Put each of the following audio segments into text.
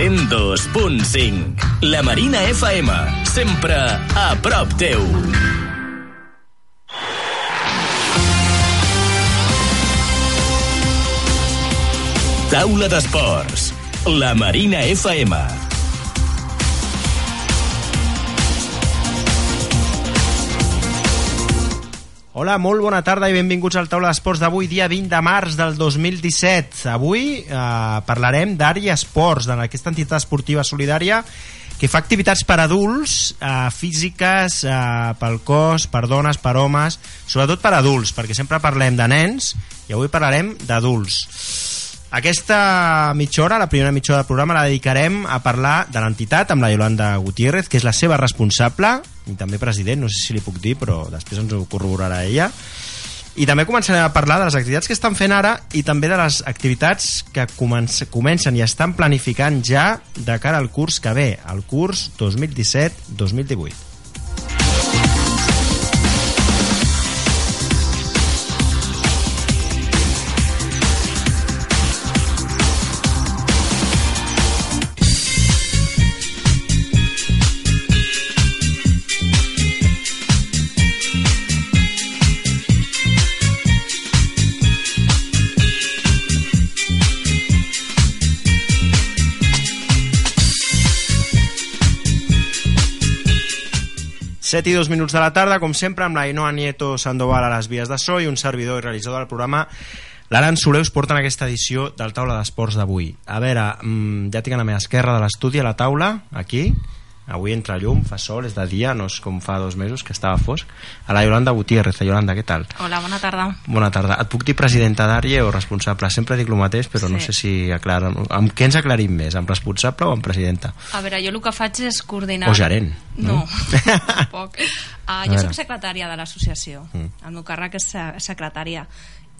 102.5. La Marina FM, sempre a prop teu. Taula d'Esports. La Marina FM. Hola, molt bona tarda i benvinguts al Taula d'Esports d'avui, dia 20 de març del 2017. Avui eh, parlarem d'Ari Esports, d'aquesta entitat esportiva solidària que fa activitats per adults, eh, físiques, eh, pel cos, per dones, per homes, sobretot per adults, perquè sempre parlem de nens i avui parlarem d'adults. Aquesta mitja hora, la primera mitja hora del programa, la dedicarem a parlar de l'entitat amb la Yolanda Gutiérrez, que és la seva responsable i també president, no sé si li puc dir, però després ens ho corroborarà ella. I també començarem a parlar de les activitats que estan fent ara i també de les activitats que comencen i estan planificant ja de cara al curs que ve, el curs 2017-2018. 7 i 2 minuts de la tarda, com sempre, amb la Inoa Nieto Sandoval a les vies de so i un servidor i realitzador del programa L'Aran Soler us porta en aquesta edició del Taula d'Esports d'avui. A veure, mmm, ja tinc a la meva esquerra de l'estudi, a la taula, aquí, avui entra llum, fa sol, és de dia, no és com fa dos mesos que estava fosc. A la Yolanda Gutiérrez. Yolanda, què tal? Hola, bona tarda. Bona tarda. Et puc dir presidenta d'àrea o responsable? Sempre dic el mateix, però sí. no sé si aclara... Amb què ens aclarim més? Amb responsable o amb presidenta? A veure, jo el que faig és coordinar... O gerent. No, no tampoc. Uh, jo soc secretària de l'associació. Mm. El meu càrrec és secretària.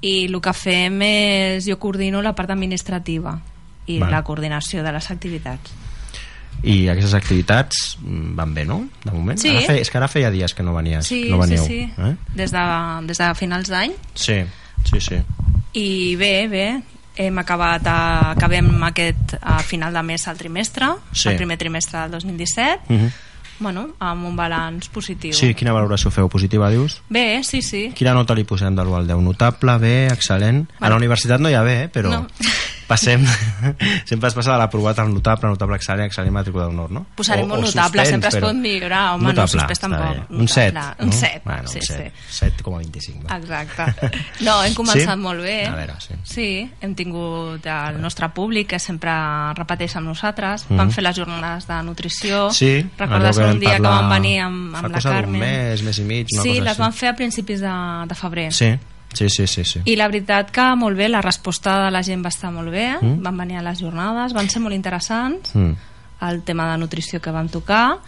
I el que fem és... Jo coordino la part administrativa i vale. la coordinació de les activitats i aquestes activitats mm, van bé, no? De moment? Sí. Ara feia, és que ara feia dies que no venies, sí, no veníeu. Sí, sí, eh? des, de, des de finals d'any. Sí, sí, sí. I bé, bé, hem acabat a, acabem aquest a final de mes al trimestre, sí. el primer trimestre del 2017, uh -huh bueno, amb un balanç positiu. Sí, quina valoració feu? Positiva, dius? Bé, sí, sí. Quina nota li posem de l'1 al 10? Notable, bé, excel·lent? Bueno. A la universitat no hi ha bé, eh, però... No. Passem, sempre es passa de l'aprovat al notable, notable excel·lent, excel·lent matrícula d'honor, no? Posarem o, un notable, suspens, sempre es pot millorar, home, notable, no, suspès tampoc. Un 7, no? Un 7, bueno, sí, un 7, sí. 7,25. Exacte. No, hem començat sí? molt bé. A veure, sí. Sí, hem tingut el nostre públic que sempre repeteix amb nosaltres. Mm -hmm. Vam fer les jornades de nutrició. Sí, Recordes un dia que vam venir amb, amb la Carmen? mes, mes i mig, una sí, cosa les així. van fer a principis de, de febrer. Sí, Sí, sí, sí, sí. I la veritat que molt bé, la resposta de la gent va estar molt bé, mm. van venir a les jornades, van ser molt interessants, mm. el tema de nutrició que vam tocar,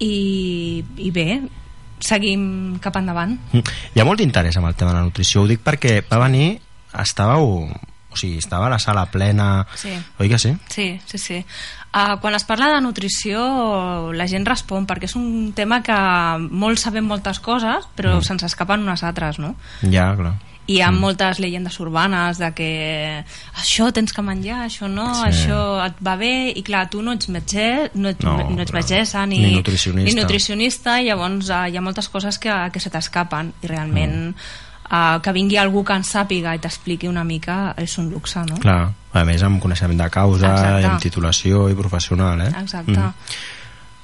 i, i bé, seguim cap endavant. Mm. Hi ha molt d'interès amb el tema de la nutrició, ho dic perquè va venir, estàveu o sigui, estava la sala plena sí. oi que sí? Sí, sí, sí uh, quan es parla de nutrició la gent respon perquè és un tema que molts sabem moltes coses però mm. se'ns escapen unes altres no? ja, clar i hi ha mm. moltes llegendes urbanes de que això tens que menjar, això no, sí. això et va bé i clar, tu no ets metge no ets, no, no ets metgessa ni, ni nutricionista, ni nutricionista i llavors uh, hi ha moltes coses que, que se t'escapen i realment mm uh, que vingui algú que en sàpiga i t'expliqui una mica és un luxe, no? Clar, a més amb coneixement de causa Exacte. i amb titulació i professional, eh? Exacte. Mm.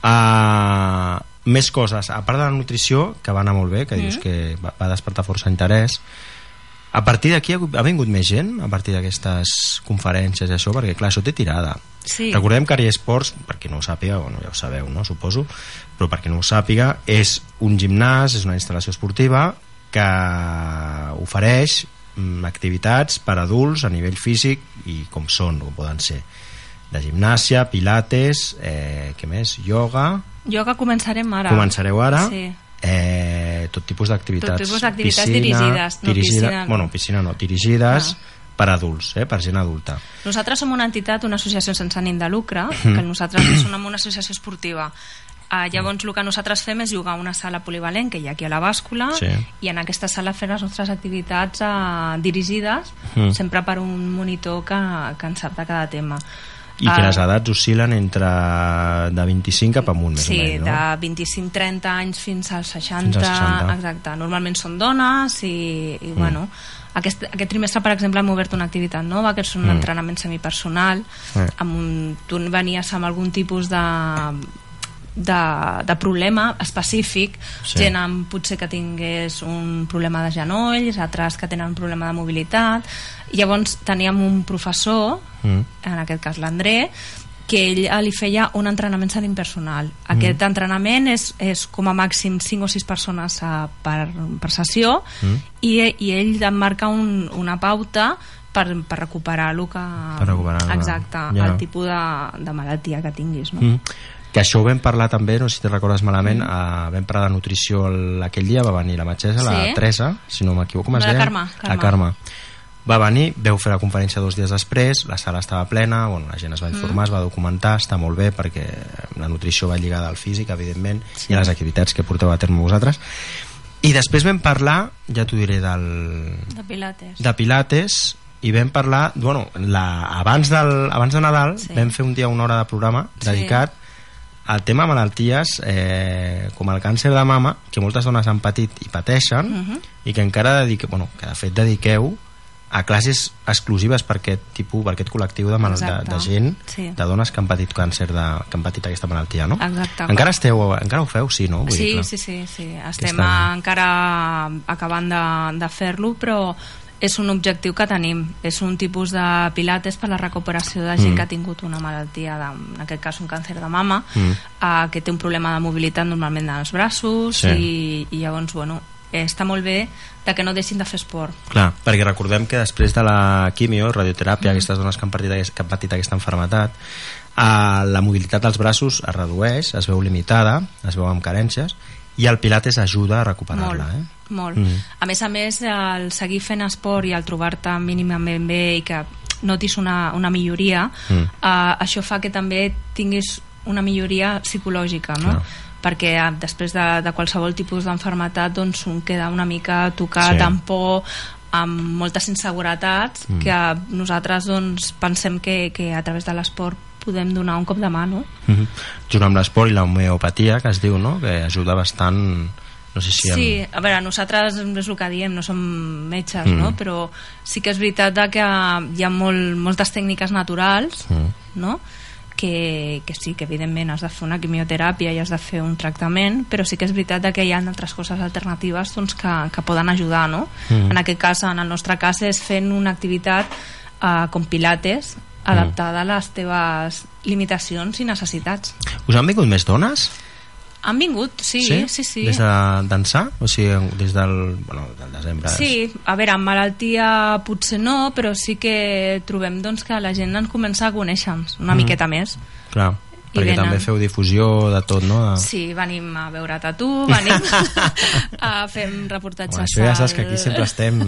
Uh, més coses, a part de la nutrició, que va anar molt bé, que mm. dius que va, va despertar força interès, a partir d'aquí ha, vingut més gent a partir d'aquestes conferències i això, perquè clar, això té tirada sí. recordem que Ari Esports, perquè no ho sàpiga bueno, ja ho sabeu, no? suposo però perquè no ho sàpiga, és un gimnàs és una instal·lació esportiva que ofereix mm, activitats per adults a nivell físic i com són, com poden ser de gimnàsia, pilates eh, què més? Yoga Yoga començarem ara començareu ara sí. eh, tot tipus d'activitats tot tipus d'activitats dirigides no, dirigida, piscina, no. bueno, piscina no, dirigides no per adults, eh, per gent adulta. Nosaltres som una entitat, una associació sense ànim de lucre, que nosaltres som una associació esportiva Uh, llavors el que nosaltres fem és jugar a una sala polivalent que hi ha aquí a la bàscula sí. i en aquesta sala fer les nostres activitats uh, dirigides mm. sempre per un monitor que, que en sap de cada tema I que les edats oscil·len entre de 25 cap amunt, més sí, o menys, no? de 25-30 anys fins als 60, Fins als 60. exacte. Normalment són dones i, i mm. bueno, aquest, aquest trimestre, per exemple, hem obert una activitat nova, que és un Mm. entrenament semipersonal, Mm. amb un, tu venies amb algun tipus de de, de problema específic Sí. gent amb, potser que tingués un problema de genolls altres que tenen un problema de mobilitat llavors teníem un professor Mm. en aquest cas l'André que ell eh, li feia un entrenament semipersonal. Aquest entrenament és, és com a màxim 5 o 6 persones a, per, per sessió Mm. i, i ell et marca un, una pauta per, per recuperar el que... Per recuperar-la. Exacte, Ja. el tipus de, de malaltia que tinguis. No? Mm. Que això ho vam parlar també, no sé si te recordes malament, mm. uh, vam parlar de nutrició el, aquell dia, va venir la metgessa, la Sí. Teresa, si no m'equivoco, com es La deia? Carme, La Carme. Carme. Va venir, veu fer la conferència dos dies després, la sala estava plena, bueno, la gent es va informar, es va documentar, està molt bé perquè la nutrició va lligada al físic, evidentment, sí. i a les activitats que porteu a terme vosaltres. I després vam parlar, ja t'ho diré, del, De pilates. de Pilates i vam parlar, bueno, la, abans, del, abans de Nadal Sí. vam fer un dia una hora de programa Sí. dedicat al tema malalties eh, com el càncer de mama que moltes dones han patit i pateixen Mhm. i que encara dedique, bueno, que de fet dediqueu a classes exclusives per aquest tipus, per aquest col·lectiu de, mal, de, de gent, Sí. de dones que han patit càncer de, que han patit aquesta malaltia, no? Exacte. Encara esteu, encara ho feu, sí, no? Vull Sí, dir, clar. sí, sí, sí. Estem Aquesta- encara acabant de, de fer-lo, però és un objectiu que tenim. És un tipus de pilates per la recuperació de gent Mm. que ha tingut una malaltia, de, en aquest cas un càncer de mama, Mm. eh, que té un problema de mobilitat normalment dels braços Sí. i, i llavors, bueno, eh, està molt bé de que no deixin de fer esport. Clar, perquè recordem que després de la quimio, radioteràpia, aquestes dones que han patit, que han patit aquesta enfermetat, eh, la mobilitat dels braços es redueix, es veu limitada, es veu amb carències, i el pilates ajuda a recuperar-la. Eh? Molt. Mm. A més a més, el seguir fent esport i el trobar-te mínimament bé i que notis una, una milloria, Mm. eh, això fa que també tinguis una milloria psicològica, no? Clar. perquè eh, després de, de qualsevol tipus d'enfermetat doncs un queda una mica tocat Sí. amb por amb moltes inseguretats Mm. que nosaltres doncs, pensem que, que a través de l'esport podem donar un cop de mà, no? Mhm. Junt amb l'esport i l'homeopatia, que es diu, no? que ajuda bastant... No sé si... Sí, a veure, nosaltres és el que diem, no som metges, Mm. no? però sí que és veritat que hi ha molt, moltes tècniques naturals, Mm. no? que, que sí, que evidentment has de fer una quimioteràpia i has de fer un tractament, però sí que és veritat que hi ha altres coses alternatives doncs, que, que poden ajudar, no? Mm. En aquest cas, en el nostre cas, és fent una activitat eh, com pilates adaptada a les teves limitacions i necessitats. Us han vingut més dones? Han vingut, sí, sí, sí. sí. Des de d'ençà? O sigui, des del, bueno, del desembre? Sí, a veure, amb malaltia potser no, però sí que trobem doncs, que la gent ens comença a conèixer-nos una Mm. miqueta més. Clar, I perquè venen. també feu difusió de tot, no? De... Sí, venim a veure a tu, venim a fer reportatges. Home, això ja saps que aquí sempre estem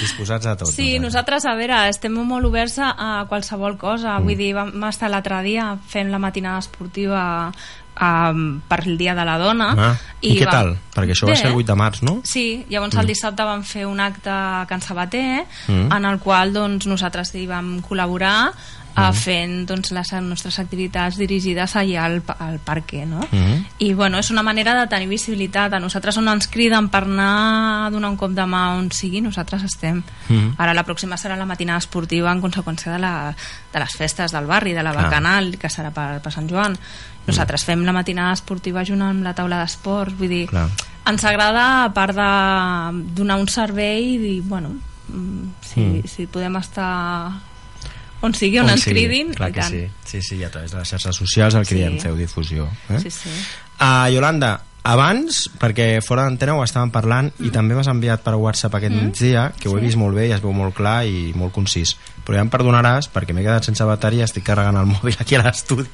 disposats a tot. Sí, nosaltres, a veure, estem molt oberts a, a qualsevol cosa. Mm. Vull dir, vam estar l'altre dia fent la matinada esportiva um, per el Dia de la Dona. Ah, I, què va- tal? Perquè això va Bé. ser el 8 de març, no? Sí, llavors el dissabte vam fer un acte a Can Sabater Mm. en el qual doncs, nosaltres hi vam col·laborar uh, fent doncs, les nostres activitats dirigides allà al, al parque no? Mhm. i bueno, és una manera de tenir visibilitat a nosaltres on ens criden per anar a donar un cop de mà on sigui, nosaltres estem Mhm. ara la pròxima serà la matinada esportiva en conseqüència de, la, de les festes del barri de la. Bacanal, que serà per, per Sant Joan nosaltres fem la matinada esportiva junt amb la taula d'esports vull dir, Clar. ens agrada a part de donar un servei i dir, bueno mm, si, Mm. si podem estar on sigui, on, ens sigui, cridin Clar que tant. sí. sí, sí, a través de les xarxes socials el que Sí. feu difusió. Eh? sí, sí. Uh, Yolanda, abans, perquè fora d'antena ho estàvem parlant Mm. i també m'has enviat per WhatsApp aquest migdia, que ho he vist molt bé i es veu molt clar i molt concís. Però ja em perdonaràs perquè m'he quedat sense bateria, estic carregant el mòbil aquí a l'estudi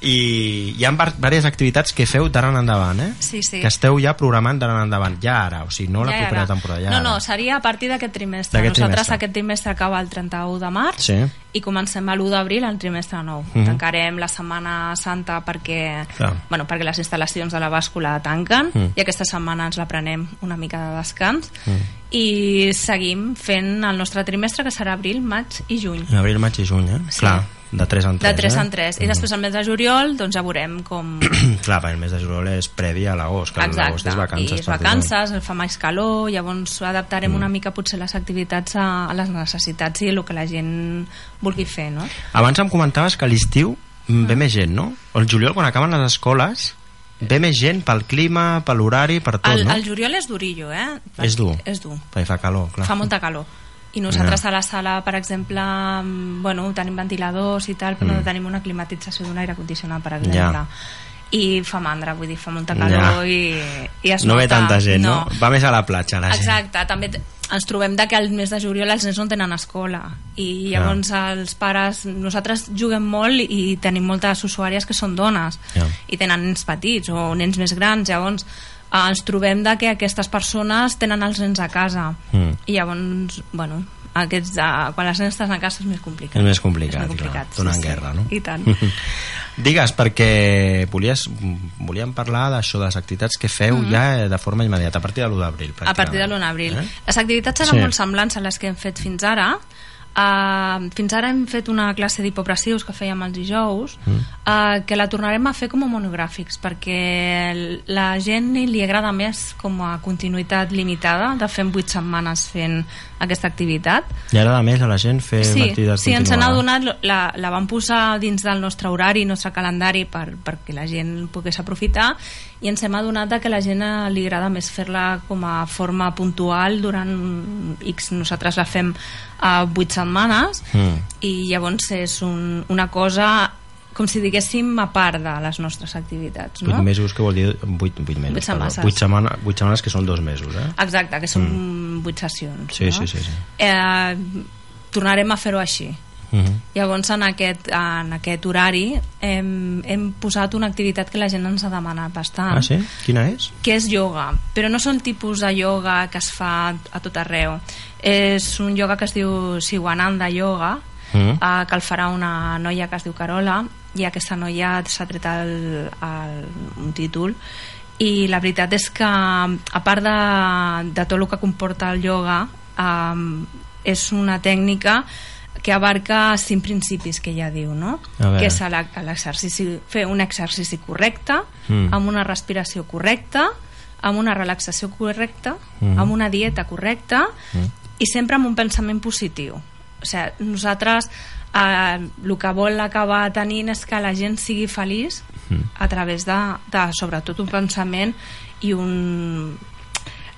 i hi ha diverses activitats que feu d'ara en endavant, eh? Sí, sí. Que esteu ja programant d'ara en endavant, ja ara, o sigui, no la Ja propera era. temporada, ja no, ara. no, seria a partir d'aquest trimestre. Nosaltres trimestre. aquest trimestre acaba el 31 de març Sí. i comencem a l'1 d'abril el trimestre nou. Mhm. Tancarem la Setmana Santa perquè, Clar. bueno, perquè les instal·lacions de la bàscula tanquen Mm. i aquesta setmana ens la prenem una mica de descans Mm. i seguim fent el nostre trimestre que serà abril, maig i juny. Abril, maig i juny, eh? Sí. Clar, de 3 en 3. de 3 eh? en 3 i després el mes de juliol doncs ja veurem com Clar, perquè el mes de juliol és previ a l'agost, que l'agost és vacances. i és vacances, fa més calor llavors adaptarem Mm. una mica potser les activitats a, a les necessitats i el que la gent vulgui fer no? Abans em comentaves que a l'estiu mm. ve més gent, no? El juliol, quan acaben les escoles, ve més gent pel clima, per l'horari, per tot, el, no? el juliol és durillo eh? És dur. és dur Perquè fa calor, clar. fa molta calor i nosaltres Ja. a la sala, per exemple mm, bueno, tenim ventiladors i tal però Mm. no tenim una climatització d'un aire condicionat per exemple i fa mandra, vull dir, fa molta Ja. calor i, i es no ve tanta gent, no. no? Va més a la platja, la gent. Exacte, també t- ens trobem de que el mes de juliol els nens no tenen escola i llavors els pares nosaltres juguem molt i tenim moltes usuàries que són dones Ja. i tenen nens petits o nens més grans llavors eh, ens trobem de que aquestes persones tenen els nens a casa Mm. i llavors, bueno aquests, uh, quan les nens estan a casa és més complicat És més complicat, és més complicat clar, donen guerra, no? i tant Digues, perquè volies, volíem parlar d'això, de les activitats que feu Mhm. ja de forma immediata, a partir de l'1 d'abril. a partir de l'1 d'abril. Eh? Les activitats seran Sí. molt semblants a les que hem fet fins ara. Uh, fins ara hem fet una classe d'hipopressius que fèiem els dijous Mm. uh, que la tornarem a fer com a monogràfics perquè la gent li agrada més com a continuïtat limitada de fer en 8 setmanes fent aquesta activitat I ara, a més, a la gent fer sí, activitats sí, ens n'ha continuades. donat la, la vam posar dins del nostre horari, nostre calendari per, perquè la gent pogués aprofitar i ens hem adonat que la gent eh, li agrada més fer-la com a forma puntual durant X, nosaltres la fem a 8 setmanes Mm. i llavors és un, una cosa com si diguéssim a part de les nostres activitats no? mesos, que vol dir? Vuit, vuit mesos. Vuit perdó. setmanes. Vuit, setmana, vuit setmanes que són dos mesos, eh? Exacte, que són 8 sessions Sí, no? sí, sí, sí. Eh, tornarem a fer-ho així Uh -huh. Llavors, en aquest, en aquest horari hem, hem posat una activitat que la gent ens ha demanat bastant, Ah, sí? Quina és? que és yoga. Però no són tipus de yoga que es fa a tot arreu. És un yoga que es diu Siwananda Yoga, Mm. eh, que el farà una noia que es diu Carola, i aquesta noia s'ha tret el, el, un títol, i la veritat és que, a part de, de tot el que comporta el yoga, eh, és una tècnica que abarca cinc principis que ja diu, no? Que és l'exercici, fer un exercici correcte, Mm. amb una respiració correcta, amb una relaxació correcta, Mm. amb una dieta correcta Mm. i sempre amb un pensament positiu. O sigui, nosaltres eh, el que vol acabar tenint és que la gent sigui feliç Mm. a través de, de sobretot un pensament i un...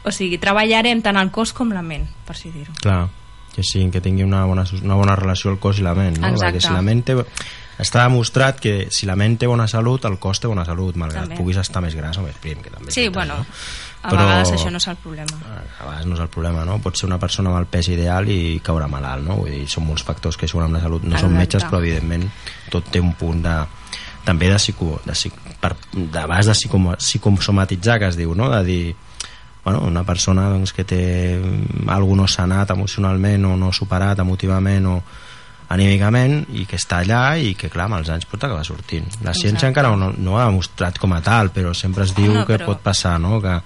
O sigui, treballarem tant el cos com la ment, per si dir-ho. Clar, que sí, que tingui una bona, una bona relació el cos i la ment, no? Exacte. Perquè si la ment té... Està demostrat que si la ment té bona salut, el cos té bona salut, malgrat També. puguis estar més gras o més prim, que també Sí, veritat, bueno, no? a Però- vegades això no és el problema. a vegades no és el problema, no? Pot ser una persona amb el pes ideal i caure malalt, no? Vull dir, són molts factors que juguen amb la salut. No Exacte. metges, però evidentment tot té un punt de també de psico, de, psic- per, de de psico, psicosomatitzar, que es diu, no? De dir, bueno, una persona doncs, que té mm, algú no sanat emocionalment o no superat emotivament o anímicament i que està allà i que clar, amb els anys pot acabar sortint la ciència Exacte. encara no, no ha demostrat com a tal però sempre es diu No, que però- pot passar no? que,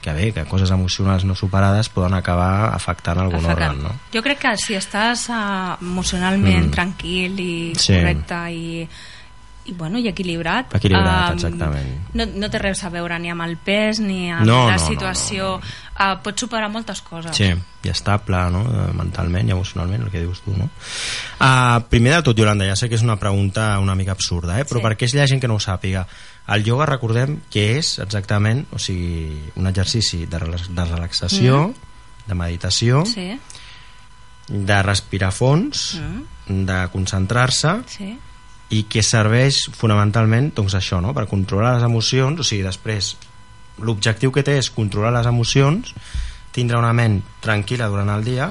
que bé, que coses emocionals no superades poden acabar afectant algun Afectant. òrgan no? Jo crec que si estàs uh, emocionalment Mm. tranquil i Sí. correcte i, i, bueno, i equilibrat, Equilibrat, um, exactament. no, no té res a veure ni amb el pes ni amb No, la no, no, situació. Uh, pots superar moltes coses. Sí, i estable, no? Eh, mentalment i emocionalment, el que dius tu, no? Uh, primer de tot, Yolanda, ja sé que és una pregunta una mica absurda, eh? però Sí. perquè hi ha gent que no ho sàpiga. El yoga, recordem que és exactament o sigui, un exercici de, de relaxació, de meditació, Sí, de respirar fons, Mm. de concentrar-se sí. I que serveix fonamentalment doncs això, no? per controlar les emocions, o sigui, després l'objectiu que té és controlar les emocions, tindre una ment tranquil·la durant el dia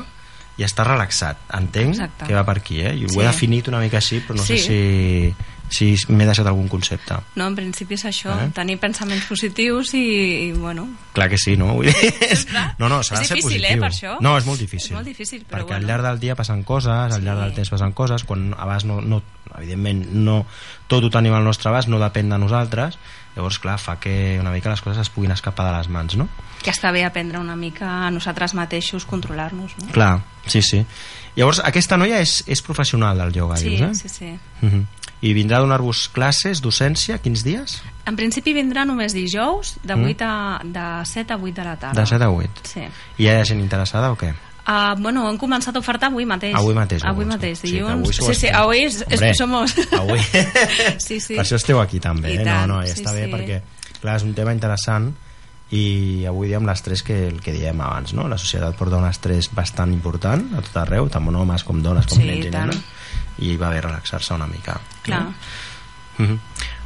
i estar relaxat. Entenc Exacte. que va per aquí, eh? I ho Sí. he definit una mica així, però no sé Sí. si si m'he deixat algun concepte. No, en principi és això, eh? tenir pensaments positius i, i bueno... Clar que sí, no? Vull dir, és... No, no, s'ha de és ser difícil, positiu. eh, per això? No, és molt difícil. És molt difícil, però Perquè bueno. al llarg del dia passen coses, al llarg del temps passen coses, quan a vegades no, no, evidentment no tot ho tenim al nostre abast, no depèn de nosaltres, llavors clar, fa que una mica les coses es puguin escapar de les mans, no? Que està bé aprendre una mica a nosaltres mateixos controlar-nos, no? Clar, sí, sí. Llavors, aquesta noia és, és professional del ioga, Sí, dius, eh? sí, sí. Uh -huh. I vindrà a donar-vos classes, docència, quins dies? En principi vindrà només dijous de, 8 a, de 7 a 8 de la tarda. De 7 a 8. Sí. I hi ha gent interessada o què? Uh, bueno, hem començat a ofertar avui mateix. Avui mateix. Avui ho mateix, Sí, dilluns. avui sou sí, sí, avui és, és, Hombre, somos... Avui. Sí, sí. Per això esteu aquí també, I eh? tant, no, no, ja sí, està bé sí. perquè clar, és un tema interessant i avui diem l'estrès que el que diem abans, no? La societat porta un estrès bastant important a tot arreu, tant homes com dones, com Sí, nens i nenes, i va bé relaxar-se una mica. Clar. No? Uh -huh.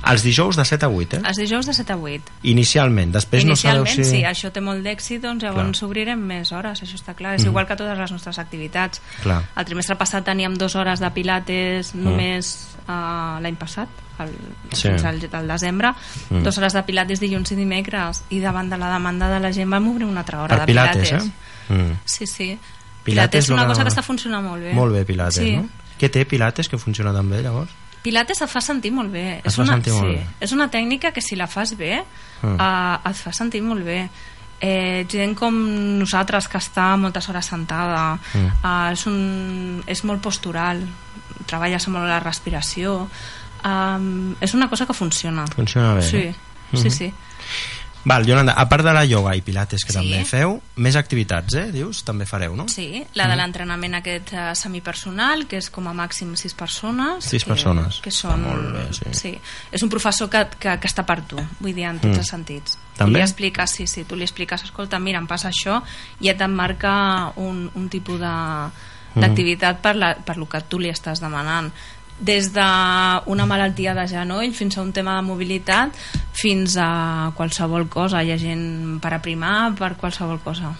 Els dijous de 7 a 8, eh? Els dijous de 7 a 8. Inicialment, després Inicialment, no sabeu si... sí, això té molt d'èxit, doncs llavors Clar. obrirem més hores, això està clar. És Mhm. igual que totes les nostres activitats. Clar. El trimestre passat teníem dues hores de pilates només uh, l'any passat, el, Sí. fins al, al desembre, Mm. dues hores de pilates dilluns i dimecres, i davant de la demanda de la gent vam obrir una altra hora Per de pilates, pilates. eh? Mm. Sí, sí. Pilates Pilates és una cosa que està funcionant molt bé. Molt bé, Pilates, sí. no? Què té Pilates que funciona tan bé, llavors? Pilates et fa sentir molt bé. Et és fa una, sentir molt sí, bé. És una tècnica que si la fas bé Mm. uh, et fa sentir molt bé. Eh, gent com nosaltres que està moltes hores sentada Mm. uh, és, un, és molt postural treballes molt la respiració um, és una cosa que funciona Funciona bé, sí, no? sí, Mhm. sí Val, Yolanda, a part de la ioga i pilates que Sí. també feu, més activitats, eh? Dius, també fareu, no? Sí, la de l'entrenament aquest uh, semipersonal, que és com a màxim sis persones. Sis que, persones. Que Està són, molt bé, sí. sí. És un professor que, que, que està per tu, vull dir, en tots Mm. els sentits. També? Tu li expliques, sí, sí, tu li expliques, escolta, mira, em passa això, i ja t'emmarca un, un tipus de- d'activitat per, la, per lo que tu li estàs demanant des d'una malaltia de genoll fins a un tema de mobilitat fins a qualsevol cosa hi ha gent per aprimar per qualsevol cosa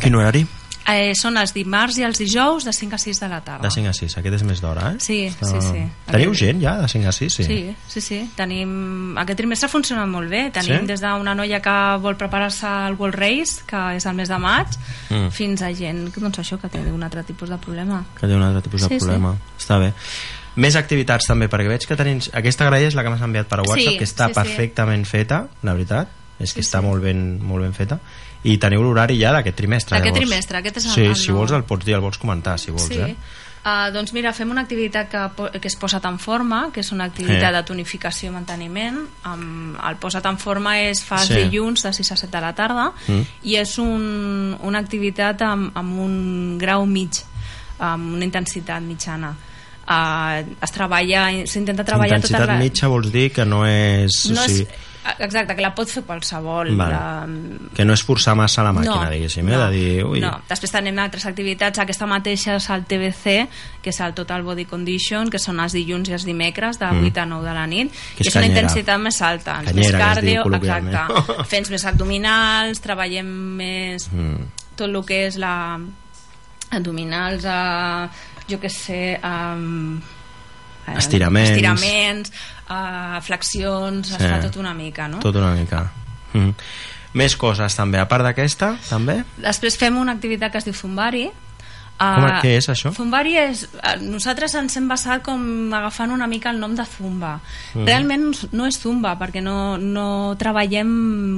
Quin horari? Eh, són els dimarts i els dijous de 5 a 6 de la tarda. De 5 a 6, aquest és més d'hora, eh? Sí, sí, sí. Teniu gent ja de 5 a 6? Sí. Sí, sí, sí. Tenim... Aquest trimestre funciona molt bé. Tenim Sí? des d'una noia que vol preparar-se al World Race, que és el mes de maig, Mm. fins a gent que, doncs, això, que té un altre tipus de problema. Que té un altre tipus de Sí, sí. problema. Està bé. Més activitats també, perquè veig que tenim... Aquesta graella és la que m'has enviat per WhatsApp, Sí, que està sí, sí. perfectament feta, la veritat. És que Sí, està sí. molt ben, molt ben feta. I teniu l'horari ja d'aquest trimestre, D'aquest trimestre, aquest és el- Sí, el si vols el pots dir, el vols comentar, si vols, sí. eh? Uh, doncs mira, fem una activitat que, que és Posa't en forma, que és una activitat Eh. de tonificació i manteniment. Um, el Posa't en forma és fa Sí. sí. dilluns de 6 a 7 de la tarda Mm. i és un, una activitat amb, amb un grau mig, amb una intensitat mitjana. Uh, es treballa, s'intenta treballar tota Intensitat la... mitja vols dir que no és... No o sigui, és, exacte, que la pot fer qualsevol. Vale. La, que no és forçar massa la màquina, diguéssim, eh? no, de dir, ui, no. Després tenim altres activitats, aquesta mateixa és el TBC, que és el Total Body Condition, que són els dilluns i els dimecres de Mm. 8 a 9 de la nit, Que és i és una canyera. intensitat més alta, Canyera, més que cardio, exacte. Fens més abdominals, treballem més Mm. tot el que és la abdominals, eh, jo que sé, um, Estiraments. estiraments eh, flexions, es Sí. fa tot una mica, no? Tot una mica. Mm. Més coses també, a part d'aquesta, també? Després fem una activitat que es diu Zumbari. Com, Uh, què és això? Zumbari és... eh, Nosaltres ens hem basat com agafant una mica el nom de Zumba. Mhm. Realment no és Zumba, perquè no, no treballem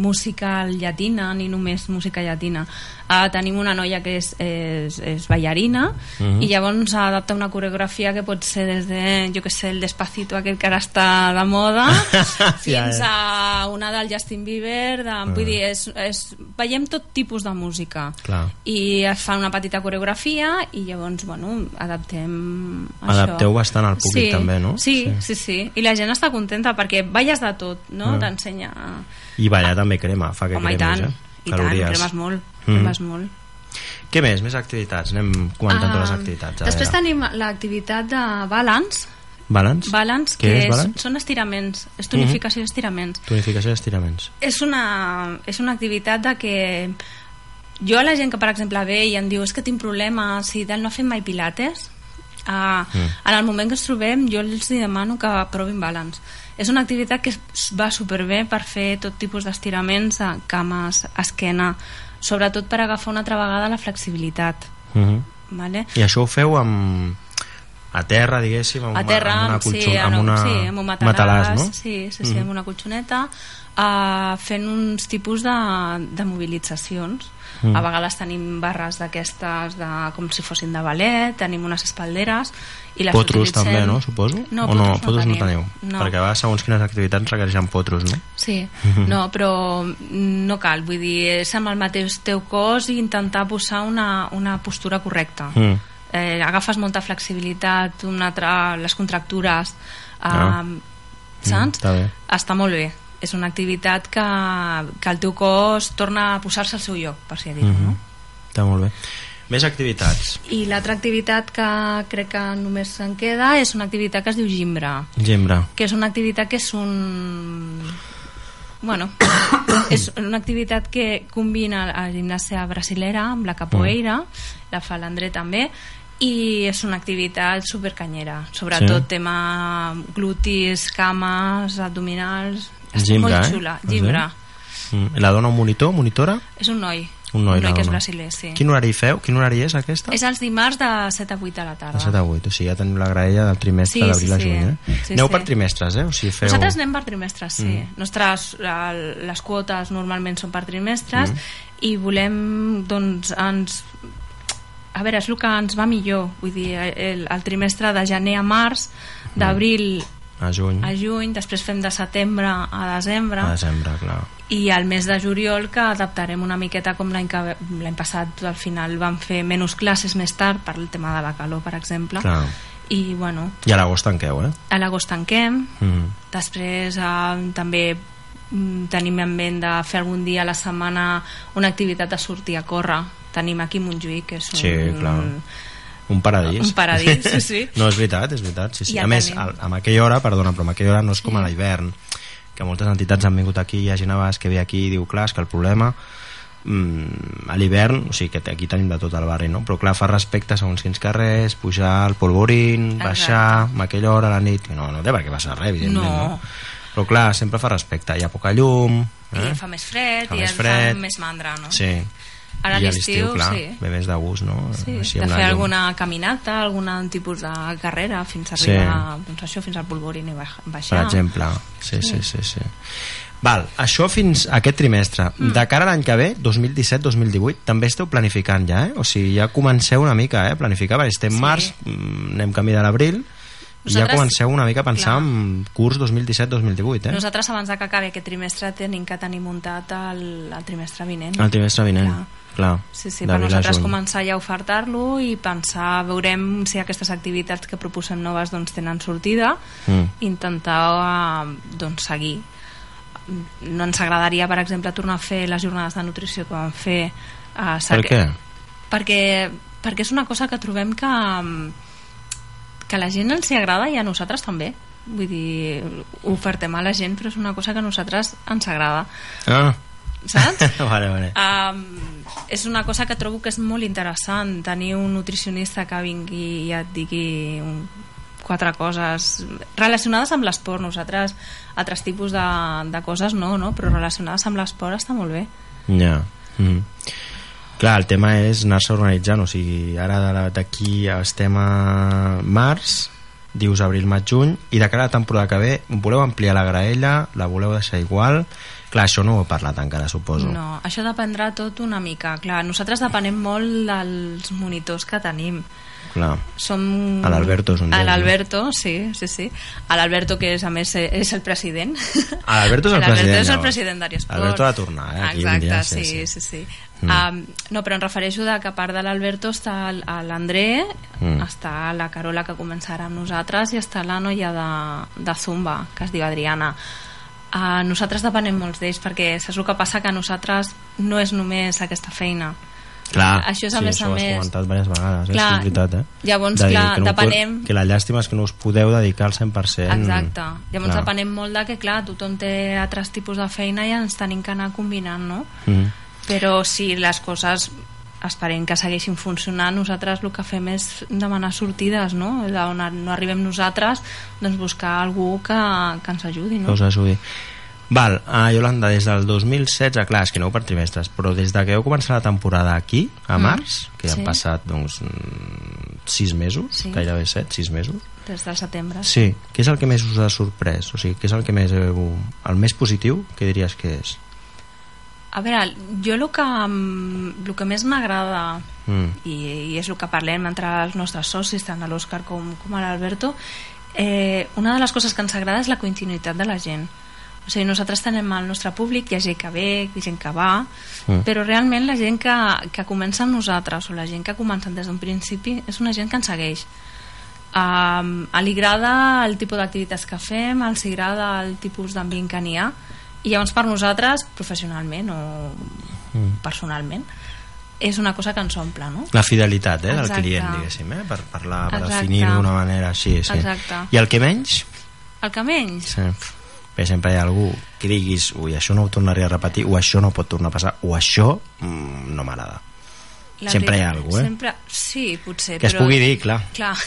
música llatina, ni només música llatina. Uh, tenim una noia que és, és, és ballarina Mhm. i llavors adapta una coreografia que pot ser des de, jo que sé, el Despacito aquest que ara està de moda fins Ja, a una del Justin Bieber de, vull dir, és, és, veiem tot tipus de música Clar. i es fa una petita coreografia i llavors, bueno, adaptem això. Adapteu bastant al públic sí, també, no? Sí, Sí. sí, sí, i la gent està contenta perquè balles de tot, no? Ah. T'ensenya... I ballar també crema, fa que Home, i cremis, tant, eh? i tant, cremes molt, Mhm. cremes molt. Què més? Més activitats? Anem comentant totes les Ah, activitats. Després veure. tenim l'activitat de balance, Balance? balance Què que és balance? són estiraments, és tonificació i estiraments. Tonificació i estiraments. és una, és una activitat de que jo a la gent que per exemple ve i em diu és que tinc problemes i tal, no ha fet mai pilates Uh, mm. En el moment que ens trobem, jo els demano que provin balance. És una activitat que va superbé per fer tot tipus d'estiraments, de cames, esquena, sobretot per agafar una altra vegada la flexibilitat. Mm -hmm. Vale? I això ho feu amb a terra, diguéssim, amb, a terra, amb una, colxon, sí, amb una, sí, amb un matalàs, matalàs, no? Sí, sí, sí, mm. amb una colxoneta, uh, fent uns tipus de, de mobilitzacions. Mm. A vegades tenim barres d'aquestes de, com si fossin de ballet, tenim unes espalderes i les potros utilitzem... també, no? Suposo? No, o no, potros, potros no, no teniu. No. Perquè a vegades segons quines activitats requereixen potros, no? Sí, no, però no cal, vull dir, és amb el mateix teu cos i intentar posar una, una postura correcta. Mm. Eh, agafes molta flexibilitat, una altra, les contractures, eh, Ah. saps? està bé. Està molt bé. És una activitat que, que el teu cos torna a posar-se al seu lloc, per si dir-ho, Mhm. no? Està molt bé. Més activitats. I l'altra activitat que crec que només se'n queda és una activitat que es diu gimbra, Gembra. que és una activitat que és un... Bueno, és una activitat que combina la gimnàsia brasilera amb la capoeira, la fa l'André també, i és una activitat supercanyera, sobretot Sí? tema glutis, cames, abdominals... Està Gimbra, molt eh? xula, sí? gimbra. Mm. La dona un monitor, monitora? És un noi, Un noi, un noi que és brasiler, sí. Quin horari feu? Quin horari és aquesta? És els dimarts de 7 a 8 de la tarda. De 7 a 8, o sigui, ja tenim la graella del trimestre Sí, d'abril sí, a juny, eh? Sí, Aneu sí. per trimestres, eh? O sigui, feu... Nosaltres anem per trimestres, sí. Mm. Nostres, les quotes normalment són per trimestres Mm. i volem, doncs, ens... A veure, és el que ens va millor. Vull dir, el, el trimestre de gener a març, d'abril A juny, a juny, després fem de setembre a desembre a desembre, clar. i al mes de juliol que adaptarem una miqueta com l'any passat al final vam fer menys classes més tard per el tema de la calor, per exemple clar. i bueno, I a l'agost tanqueu, eh? a l'agost tanquem Mm. Després eh, també mm, tenim en ment de fer algun dia a la setmana una activitat de sortir a córrer. Tenim aquí Montjuïc, que és un, Sí, clar. Un paradís. Un paradís, sí, sí. no, és veritat, és veritat. Sí, sí. Ja A més, al, amb aquella hora, perdona, però amb aquella hora no és com a l'hivern, que moltes entitats han vingut aquí, hi ha gent a vegades que ve aquí i diu, clar, és que el problema mm, a l'hivern, o sigui que aquí tenim de tot el barri, no? però clar, fa respecte segons quins carrers, pujar al polvorín, Exacte. baixar, amb aquella hora a la nit, no, no té per què passar res, evidentment, No. no? Però clar, sempre fa respecte, hi ha poca llum, I eh? fa més fred Fa i més fred. fa més mandra, no? Sí. Ara a I a l'estiu, clar, sí. ve més de gust, no? Sí, Així de fer llum. alguna caminata, algun tipus de carrera fins a Sí. arribar doncs això, fins al polvorín i baix- per baixar. exemple sí, sí, sí, sí. Val, això fins a aquest trimestre Mm. de cara a l'any que ve, 2017-2018 també esteu planificant ja, eh? o sigui ja comenceu una mica eh? planificar perquè estem Sí. març, mm, anem camí de l'abril i ja Nosaltres- comenceu una mica a pensar Clar. en curs 2017-2018 eh? Nosaltres abans de que acabi aquest trimestre tenim que tenir muntat el, el trimestre vinent. el trimestre vinent Clar. Clar, Sí, sí, per nosaltres juny. començar ja a ofertar-lo i pensar, veurem si aquestes activitats que proposem noves doncs, tenen sortida mm. intentar eh, doncs, seguir no ens agradaria per exemple tornar a fer les jornades de nutrició que vam fer a per què? perquè, perquè és una cosa que trobem que que a la gent ens hi agrada i a nosaltres també vull dir, ofertem a la gent però és una cosa que a nosaltres ens agrada ah. saps? vale, vale. Um, és una cosa que trobo que és molt interessant tenir un nutricionista que vingui i et digui un, quatre coses relacionades amb l'esport nosaltres altres tipus de, de coses no, no? però relacionades amb l'esport està molt bé Ja. Mm. Clar, el tema és anar-se organitzant, o sigui, ara d'aquí estem a març, dius abril, maig, juny, i de cara a la temporada que ve, voleu ampliar la graella, la voleu deixar igual... Clar, això no ho he parlat encara, suposo. no, això dependrà tot una mica clar, nosaltres depenem molt dels monitors que tenim Clar. som... A l'Alberto és un A d'ells, no? l'Alberto, sí, sí, sí. A l'Alberto, que és, a més és el president. A l'Alberto és el L'Alberto president, és el president d'Ariesport. Alberto va tornar, eh, aquí Exacte, dia, sí, sí, sí, sí. Mm. Um, no, però em refereixo de que a part de l'Alberto està l'André, Mm. està la Carola que començarà amb nosaltres i està la noia de, de Zumba, que es diu Adriana. Uh, nosaltres depenem molts d'ells perquè saps el que passa que nosaltres no és només aquesta feina Clar, Això és a sí, més això a ho has més. comentat diverses vegades, Clar, eh? és veritat, eh? llavors, De clar, que no depenem- Pot, que la llàstima és que no us podeu dedicar al 100%. Exacte. Llavors Clar. depenem molt de que, clar, tothom té altres tipus de feina i ens tenim que anar combinant, no? Mm. Però si les coses esperem que segueixin funcionant nosaltres el que fem és demanar sortides no? on no arribem nosaltres doncs buscar algú que, que ens ajudi no? que us ajudi Val, a Yolanda, des del 2016, clar, és que no per trimestres, però des de que heu començat la temporada aquí, a mm. març, mm, que sí. han passat, doncs, sis mesos, sí. gairebé set, sis mesos. Des de setembre. Sí. Què és el que més us ha sorprès? O sigui, què és el que més heu... El més positiu, què diries que és? A veure, jo el que, el que més m'agrada mm. i, i és el que parlem entre els nostres socis, tant a l'Òscar com, com a l'Alberto, eh, una de les coses que ens agrada és la continuïtat de la gent. O sigui, nosaltres tenem el nostre públic, hi ha gent que ve, hi ha gent que va, mm. però realment la gent que, que comença amb nosaltres o la gent que ha començat des d'un principi és una gent que ens segueix. Um, li agrada el tipus d'activitats que fem, els agrada el tipus d'ambient que n'hi ha, i llavors per nosaltres, professionalment o mm. personalment, és una cosa que ens omple, no? La fidelitat eh, del client, diguéssim, eh? per, parlar, per definir-ho d'una manera així. Sí. Exacte. I el que menys? El que menys? Sí. Bé, sempre hi ha algú que diguis ui, això no ho tornaré a repetir, o això no pot tornar a passar, o això mm, no m'agrada. Sempre hi ha algú, eh? Sempre... Sí, potser, que però... es pugui dir, clar. Clar.